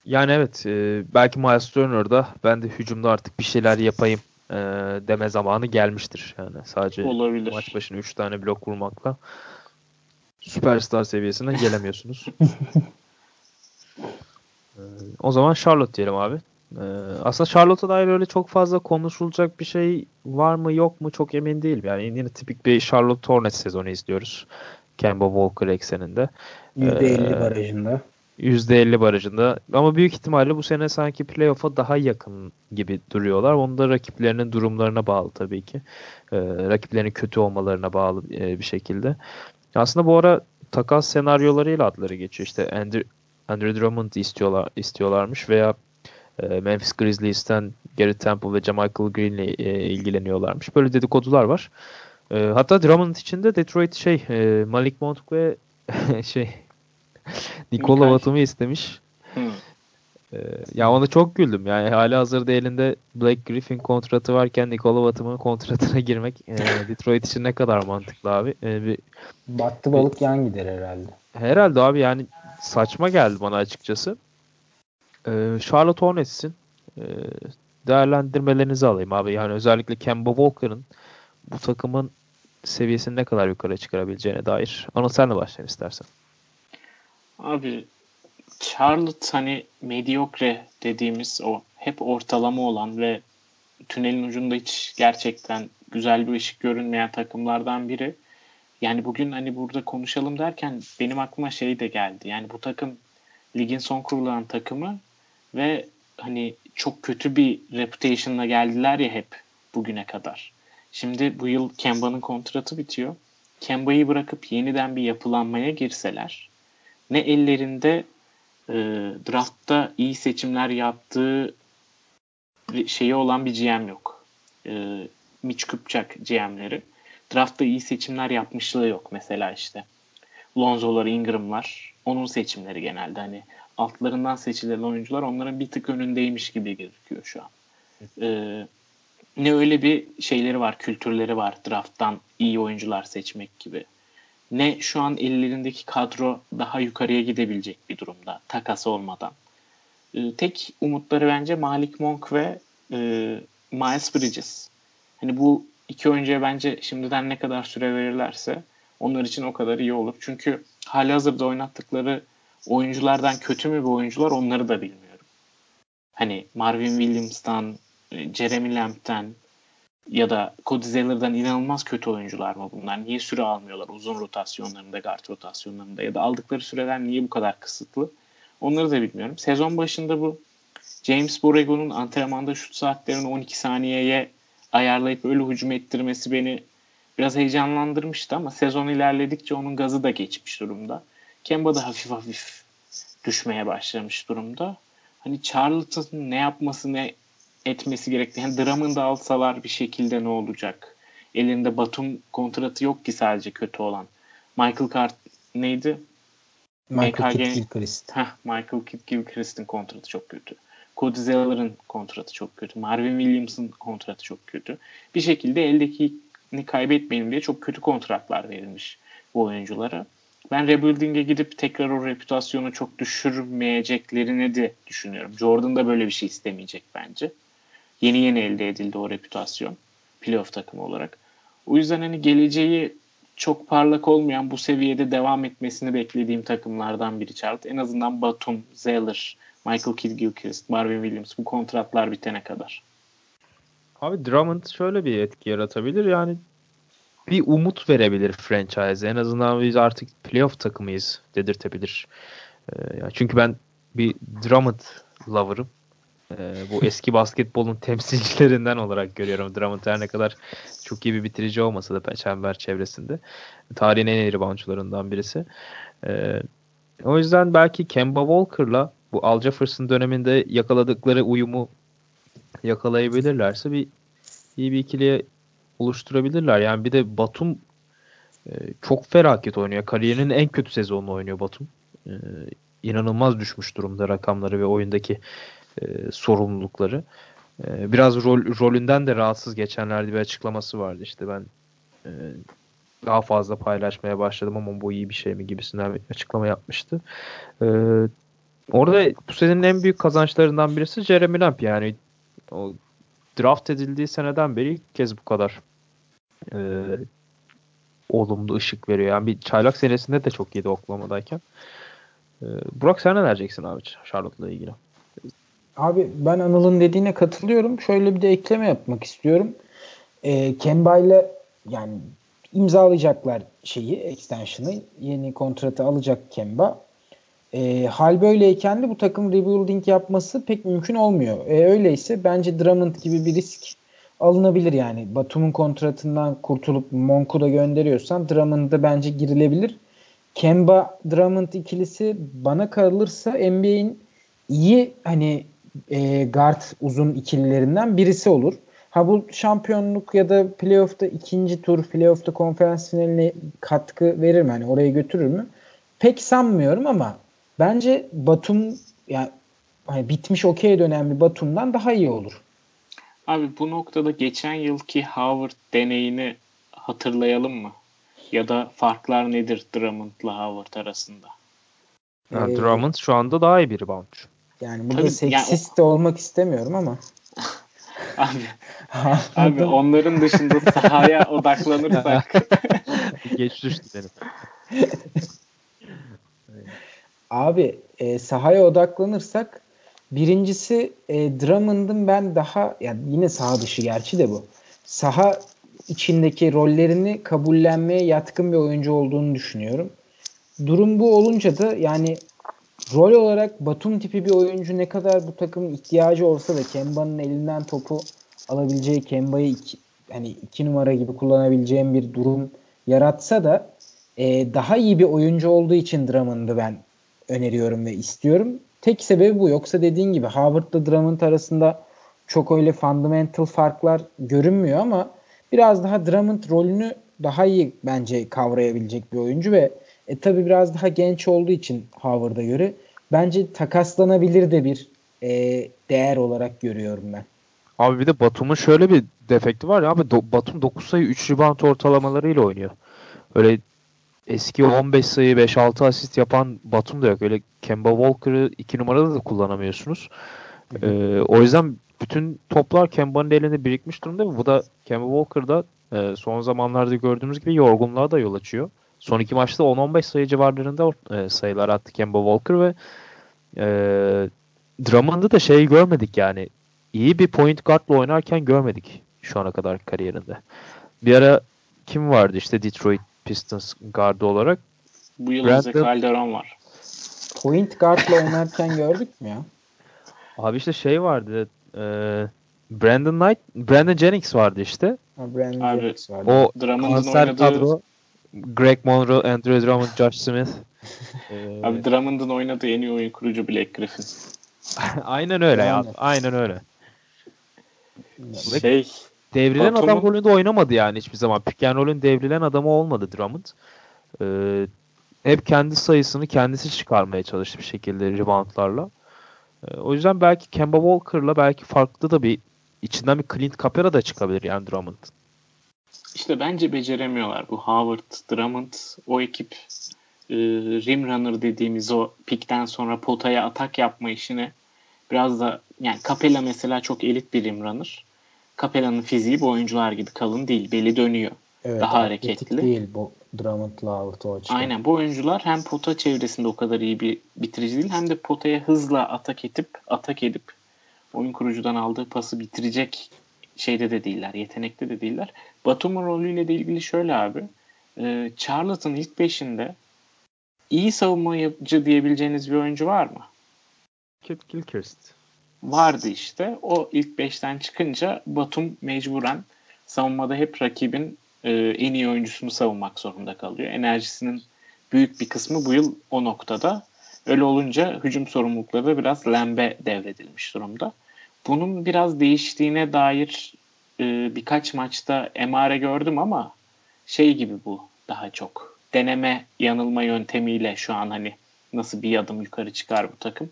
Yani evet e, belki Miles Turner'da ben de hücumda artık bir şeyler yapayım e, deme zamanı gelmiştir. Yani sadece Olabilir. maç başına 3 tane blok vurmakla süperstar seviyesine gelemiyorsunuz. e, o zaman Charlotte diyelim abi. E, aslında Charlotte'a dair öyle çok fazla konuşulacak bir şey var mı yok mu çok emin değilim. Yani yine tipik bir Charlotte Hornets sezonu izliyoruz. Kemba Walker ekseninde. %50 ee, barajında. %50 barajında. Ama büyük ihtimalle bu sene sanki playoff'a daha yakın gibi duruyorlar. Onu da rakiplerinin durumlarına bağlı tabii ki. Ee, rakiplerinin kötü olmalarına bağlı e, bir şekilde. Aslında bu ara takas senaryolarıyla adları geçiyor. İşte Andrew, Andrew Drummond istiyorlar istiyorlarmış veya e, Memphis Grizzlies'ten Gary Temple ve Jamichael Green ile e, ilgileniyorlarmış. Böyle dedikodular var. E, hatta Drummond için de Detroit şey e, Malik Monk ve şey Nikola Batum'u istemiş. Hmm. Ee, ya ona çok güldüm. Yani hali hazırda elinde Blake Griffin kontratı varken Nikola Batum'un kontratına girmek e, Detroit için ne kadar mantıklı abi. E, bir, Battı balık bir, yan gider herhalde. Herhalde abi yani saçma geldi bana açıkçası. E, Charlotte Hornets'in e, değerlendirmelerinizi alayım abi. Yani özellikle Kemba Walker'ın bu takımın seviyesini ne kadar yukarı çıkarabileceğine dair. Onu senle başlayalım istersen. Abi Charlotte hani mediocre dediğimiz o hep ortalama olan ve tünelin ucunda hiç gerçekten güzel bir ışık görünmeyen takımlardan biri. Yani bugün hani burada konuşalım derken benim aklıma şey de geldi. Yani bu takım ligin son kurulan takımı ve hani çok kötü bir reputation'la geldiler ya hep bugüne kadar. Şimdi bu yıl Kemba'nın kontratı bitiyor. Kemba'yı bırakıp yeniden bir yapılanmaya girseler ne ellerinde e, draftta iyi seçimler yaptığı şeyi olan bir GM yok. E, Mitch Kupchak GM'leri. Draftta iyi seçimler yapmışlığı yok mesela işte. Lonzo'lar, Ingram'lar onun seçimleri genelde hani altlarından seçilen oyuncular onların bir tık önündeymiş gibi gözüküyor şu an. Ee, ne öyle bir şeyleri var, kültürleri var drafttan iyi oyuncular seçmek gibi ne şu an ellerindeki kadro daha yukarıya gidebilecek bir durumda takas olmadan. E, tek umutları bence Malik Monk ve e, Miles Bridges. Hani bu iki oyuncuya bence şimdiden ne kadar süre verirlerse onlar için o kadar iyi olur. Çünkü hali hazırda oynattıkları oyunculardan kötü mü bir oyuncular onları da bilmiyorum. Hani Marvin Williams'tan, e, Jeremy Lamb'den, ya da Cody inanılmaz kötü oyuncular mı bunlar? Niye süre almıyorlar uzun rotasyonlarında, guard rotasyonlarında ya da aldıkları süreler niye bu kadar kısıtlı? Onları da bilmiyorum. Sezon başında bu James Borrego'nun antrenmanda şut saatlerini 12 saniyeye ayarlayıp öyle hücum ettirmesi beni biraz heyecanlandırmıştı ama sezon ilerledikçe onun gazı da geçmiş durumda. Kemba da hafif hafif düşmeye başlamış durumda. Hani Charlotte'ın ne yapması ne etmesi gerektiği. Yani Drummond da alsalar bir şekilde ne olacak? Elinde Batum kontratı yok ki sadece kötü olan. Michael Cart neydi? Michael Kidd Gilchrist. Heh, Michael Kidd Gilchrist'in kontratı çok kötü. Cody Zeller'ın kontratı çok kötü. Marvin Williams'ın kontratı çok kötü. Bir şekilde eldekini kaybetmeyin diye çok kötü kontratlar verilmiş bu oyunculara. Ben rebuilding'e gidip tekrar o reputasyonu çok düşürmeyeceklerini de düşünüyorum. Jordan da böyle bir şey istemeyecek bence. Yeni yeni elde edildi o reputasyon playoff takımı olarak. O yüzden hani geleceği çok parlak olmayan bu seviyede devam etmesini beklediğim takımlardan biri Charlotte. En azından Batum, Zeller, Michael Kidd Gilchrist, Marvin Williams bu kontratlar bitene kadar. Abi Drummond şöyle bir etki yaratabilir. Yani bir umut verebilir franchise. En azından biz artık playoff takımıyız dedirtebilir. Ee, çünkü ben bir Drummond lover'ım. Ee, bu eski basketbolun temsilcilerinden olarak görüyorum Drummond her ne kadar çok iyi bir bitirici olmasa da çember çevresinde. Tarihin en iyi reboundçularından birisi. Ee, o yüzden belki Kemba Walker'la bu Al Jefferson döneminde yakaladıkları uyumu yakalayabilirlerse bir iyi bir ikiliye oluşturabilirler. Yani bir de Batum E, çok felaket oynuyor. Kariyerinin en kötü sezonunu oynuyor Batum. E, inanılmaz düşmüş durumda rakamları ve oyundaki e, sorumlulukları. E, biraz rol, rolünden de rahatsız geçenlerde bir açıklaması vardı. İşte ben e, daha fazla paylaşmaya başladım ama bu iyi bir şey mi gibisinden bir açıklama yapmıştı. E, orada bu senenin en büyük kazançlarından birisi Jeremy Lamb yani o draft edildiği seneden beri ilk kez bu kadar e, olumlu ışık veriyor. Yani bir çaylak senesinde de çok iyiydi Oklahoma'dayken. E, Burak sen ne diyeceksin abi Charlotte'la ilgili? Abi ben Anıl'ın dediğine katılıyorum. Şöyle bir de ekleme yapmak istiyorum. E, Kemba ile yani imzalayacaklar şeyi, extension'ı. Yeni kontratı alacak Kemba. E, hal böyleyken de bu takım rebuilding yapması pek mümkün olmuyor. E, öyleyse bence Drummond gibi bir risk alınabilir yani. Batum'un kontratından kurtulup Monk'u da gönderiyorsan Drummond'a bence girilebilir. Kemba Drummond ikilisi bana kalırsa NBA'in iyi hani e, guard uzun ikililerinden birisi olur. Ha bu şampiyonluk ya da playoff'ta ikinci tur playoff'ta konferans finaline katkı verir mi? Hani oraya götürür mü? Pek sanmıyorum ama bence Batum yani hani bitmiş okey dönen bir Batum'dan daha iyi olur. Abi bu noktada geçen yılki Howard deneyini hatırlayalım mı? Ya da farklar nedir Drummond'la Howard arasında? Yani ee, Drummond şu anda daha iyi bir reboundçu. Yani burada Tabii, seksist yani, de olmak istemiyorum ama. abi, abi onların dışında sahaya odaklanırsak. Geç düştü benim. abi e, sahaya odaklanırsak birincisi e, Drummond'ın ben daha yani yine saha dışı gerçi de bu. Saha içindeki rollerini kabullenmeye yatkın bir oyuncu olduğunu düşünüyorum. Durum bu olunca da yani rol olarak Batum tipi bir oyuncu ne kadar bu takımın ihtiyacı olsa da Kemba'nın elinden topu alabileceği Kemba'yı iki, hani iki numara gibi kullanabileceğim bir durum yaratsa da e, daha iyi bir oyuncu olduğu için Drummond'ı ben öneriyorum ve istiyorum. Tek sebebi bu. Yoksa dediğin gibi Howard'la Drummond arasında çok öyle fundamental farklar görünmüyor ama biraz daha Drummond rolünü daha iyi bence kavrayabilecek bir oyuncu ve e tabi biraz daha genç olduğu için Howard'a göre bence takaslanabilir de bir e, değer olarak görüyorum ben. Abi bir de Batum'un şöyle bir defekti var ya abi Do- Batum 9 sayı 3 rebound ortalamalarıyla oynuyor. Öyle eski 15 sayı 5-6 asist yapan Batum da yok. Öyle Kemba Walker'ı 2 numarada da kullanamıyorsunuz. Ee, o yüzden bütün toplar Kemba'nın elinde birikmiş durumda. Bu da Kemba Walker'da e, son zamanlarda gördüğümüz gibi yorgunluğa da yol açıyor. Son iki maçta 10-15 sayı civarlarında e, sayılar attı Kemba Walker ve e, Drummond'ı da şey görmedik yani. İyi bir point guardla oynarken görmedik şu ana kadar kariyerinde. Bir ara kim vardı işte Detroit Pistons gardı olarak? Bu yıl Brandon... Calderon var. Point guardla oynarken gördük mü ya? Abi işte şey vardı. E, Brandon Knight, Brandon Jennings vardı işte. Ha, Brandon Abi, Jennings vardı. O kanser oynadığı... kadro Greg Monroe, Andrew Drummond, Josh Smith. ee... Abi Drummond'un oynadığı en iyi oyun kurucu Blake Griffin. Aynen öyle ya. Aynen öyle. Şey, devrilen Batum'un... adam rolünde oynamadı yani hiçbir zaman. Pick and roll'ün devrilen adamı olmadı Drummond. Ee, hep kendi sayısını kendisi çıkarmaya çalıştı bir şekilde reboundlarla. Ee, o yüzden belki Kemba Walker'la belki farklı da bir içinden bir Clint Capela da çıkabilir yani Drummond. İşte bence beceremiyorlar. Bu Howard, Drummond, o ekip e, rim runner dediğimiz o pikten sonra potaya atak yapma işini biraz da yani Capella mesela çok elit bir rim runner. Capella'nın fiziği bu oyuncular gibi kalın değil. Beli dönüyor. Evet, daha hareketli. değil bu Drummond'la Howard o açıdan. Aynen bu oyuncular hem pota çevresinde o kadar iyi bir bitirici değil hem de potaya hızla atak edip atak edip oyun kurucudan aldığı pası bitirecek şeyde de değiller, yetenekte de değiller. Batum'un rolüyle de ilgili şöyle abi. E, Charlotte'ın ilk beşinde iyi savunmacı diyebileceğiniz bir oyuncu var mı? Kip Gilchrist. Vardı işte. O ilk beşten çıkınca Batum mecburen savunmada hep rakibin e, en iyi oyuncusunu savunmak zorunda kalıyor. Enerjisinin büyük bir kısmı bu yıl o noktada. Öyle olunca hücum sorumlulukları da biraz Lembe devredilmiş durumda. Bunun biraz değiştiğine dair e, birkaç maçta emare gördüm ama şey gibi bu. daha çok. Deneme yanılma yöntemiyle şu an hani nasıl bir adım yukarı çıkar bu takım.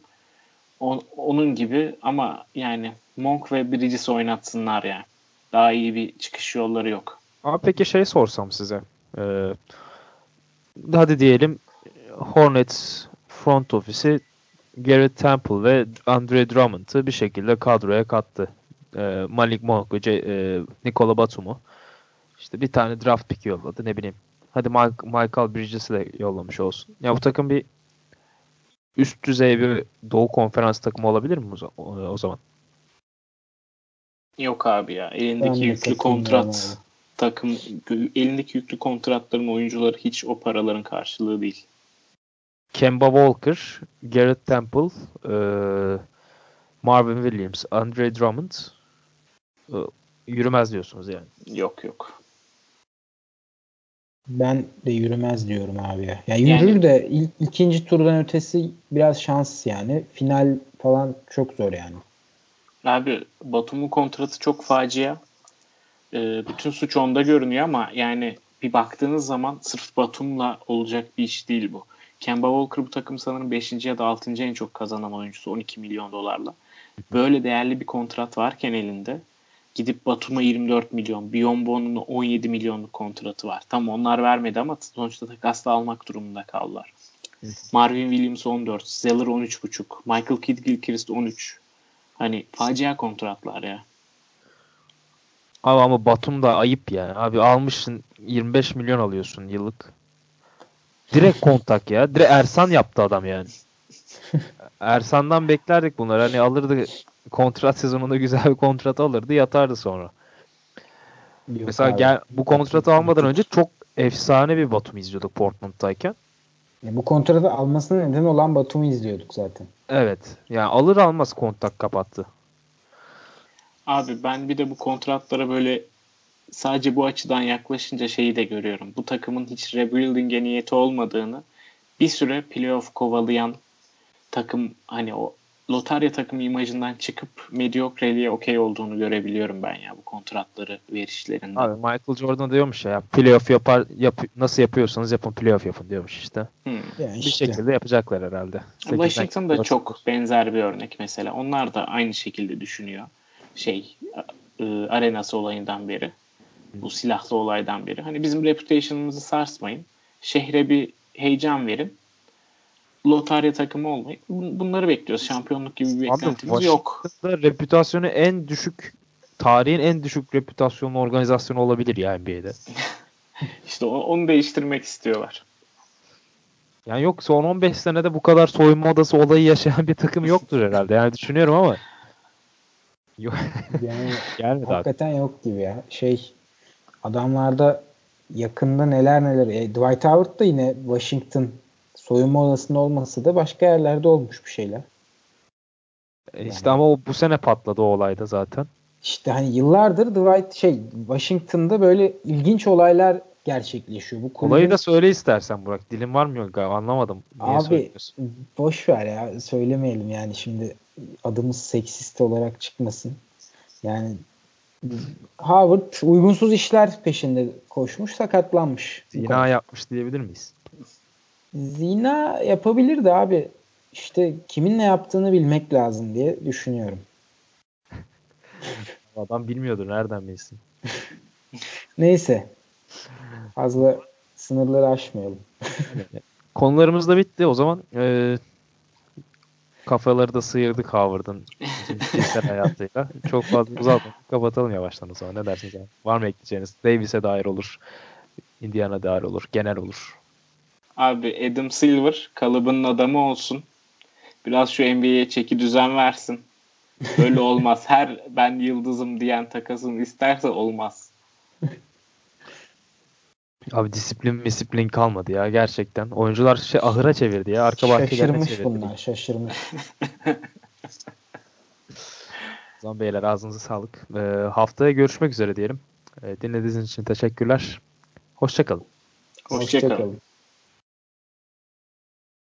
O, onun gibi ama yani Monk ve Bridges oynatsınlar yani. Daha iyi bir çıkış yolları yok. Abi peki şey sorsam size. Ee, hadi diyelim Hornets front ofisi Garrett Temple ve Andre Drummond'ı bir şekilde kadroya kattı. Ee, Malik Monk e, Nikola Batum'u. İşte bir tane draft pick yolladı ne bileyim. Hadi Michael Bridges'i de yollamış olsun. Ya bu takım bir üst düzey bir Doğu Konferans takımı olabilir mi o zaman? Yok abi ya. Elindeki ben yüklü kontrat takım elindeki yüklü kontratların oyuncuları hiç o paraların karşılığı değil. Kemba Walker, Garrett Temple, e, Marvin Williams, Andre Drummond yürümez diyorsunuz yani. Yok yok. Ben de yürümez diyorum abi ya. Ya yürür yani, de ilk, ikinci turdan ötesi biraz şans yani. Final falan çok zor yani. Abi Batum'un kontratı çok facia. Ee, bütün suç onda görünüyor ama yani bir baktığınız zaman sırf Batum'la olacak bir iş değil bu. Kemba Walker bu takım sanırım 5. ya da 6. en çok kazanan oyuncusu 12 milyon dolarla. Böyle değerli bir kontrat varken elinde gidip Batum'a 24 milyon, Biyombo'nun 17 milyonluk kontratı var. Tam onlar vermedi ama sonuçta takasla almak durumunda kaldılar. Marvin Williams 14, Zeller 13.5, Michael Kidd Gilchrist 13. Hani facia kontratlar ya. Abi ama Batum da ayıp ya. Abi almışsın 25 milyon alıyorsun yıllık. Direkt kontak ya. Direkt Ersan yaptı adam yani. Ersan'dan beklerdik bunları. Hani alırdı kontrat sezonunda güzel bir kontrat alırdı yatardı sonra. Yok Mesela gel, bu kontratı almadan önce çok efsane bir Batum izliyorduk Portland'dayken. Ya bu kontratı almasının nedeni olan Batum'u izliyorduk zaten. Evet. Yani alır almaz kontak kapattı. Abi ben bir de bu kontratlara böyle sadece bu açıdan yaklaşınca şeyi de görüyorum. Bu takımın hiç rebuilding'e niyeti olmadığını bir süre playoff kovalayan takım hani o lotarya takımı imajından çıkıp mediocre'liğe okey olduğunu görebiliyorum ben ya bu kontratları verişlerinde. Abi Michael Jordan diyormuş ya playoff yapar yap, nasıl yapıyorsanız yapın playoff yapın diyormuş işte. Hmm. Yani işte. Bir şekilde yapacaklar herhalde. Washington da çok benzer bir örnek mesela. Onlar da aynı şekilde düşünüyor. Şey e, arenası olayından beri. Bu silahlı olaydan beri. Hani bizim reputation'ımızı sarsmayın. Şehre bir heyecan verin lotarya takımı olmayı. Bunları bekliyoruz. Şampiyonluk gibi bir beklentimiz yok. reputasyonu en düşük tarihin en düşük reputasyonlu organizasyonu olabilir ya NBA'de. İşte onu değiştirmek istiyorlar. Yani yok son 15 senede bu kadar soyunma odası olayı yaşayan bir takım yoktur herhalde. Yani düşünüyorum ama yok. yani Gelmedi hakikaten abi. yok gibi ya. Şey adamlarda yakında neler neler. E, Dwight Howard da yine Washington soyunma odasında olması da başka yerlerde olmuş bir şeyler. E işte ama o bu sene patladı o olayda zaten. İşte hani yıllardır Dwight şey Washington'da böyle ilginç olaylar gerçekleşiyor. Bu kulübün... Olayı da söyle istersen Burak. Dilim var mı yok anlamadım. Niye Abi boş ver ya söylemeyelim yani şimdi adımız seksist olarak çıkmasın. Yani Howard uygunsuz işler peşinde koşmuş sakatlanmış. Zina yapmış diyebilir miyiz? Zina yapabilirdi abi. İşte kiminle yaptığını bilmek lazım diye düşünüyorum. Adam bilmiyordur. Nereden bilsin? Neyse. Fazla sınırları aşmayalım. Konularımız da bitti. O zaman e, kafaları da sıyırdık Howard'ın cinsel hayatıyla. Çok fazla uzatmadık. Kapatalım yavaştan o zaman. Ne dersiniz? Var mı ekleyeceğiniz? Davis'e dair olur. Indiana dair olur. Genel olur. Abi Adam Silver kalıbının adamı olsun. Biraz şu NBA'ye çeki düzen versin. Böyle olmaz. Her ben yıldızım diyen takasını isterse olmaz. Abi disiplin disiplin kalmadı ya gerçekten. Oyuncular şey ahıra çevirdi ya. Arka bahçelerine çevirdi. Şaşırmış bunlar şaşırmış. o zaman beyler ağzınıza sağlık. Ee, haftaya görüşmek üzere diyelim. Ee, dinlediğiniz için teşekkürler. Hoşçakalın. Hoşçakalın. Hoşça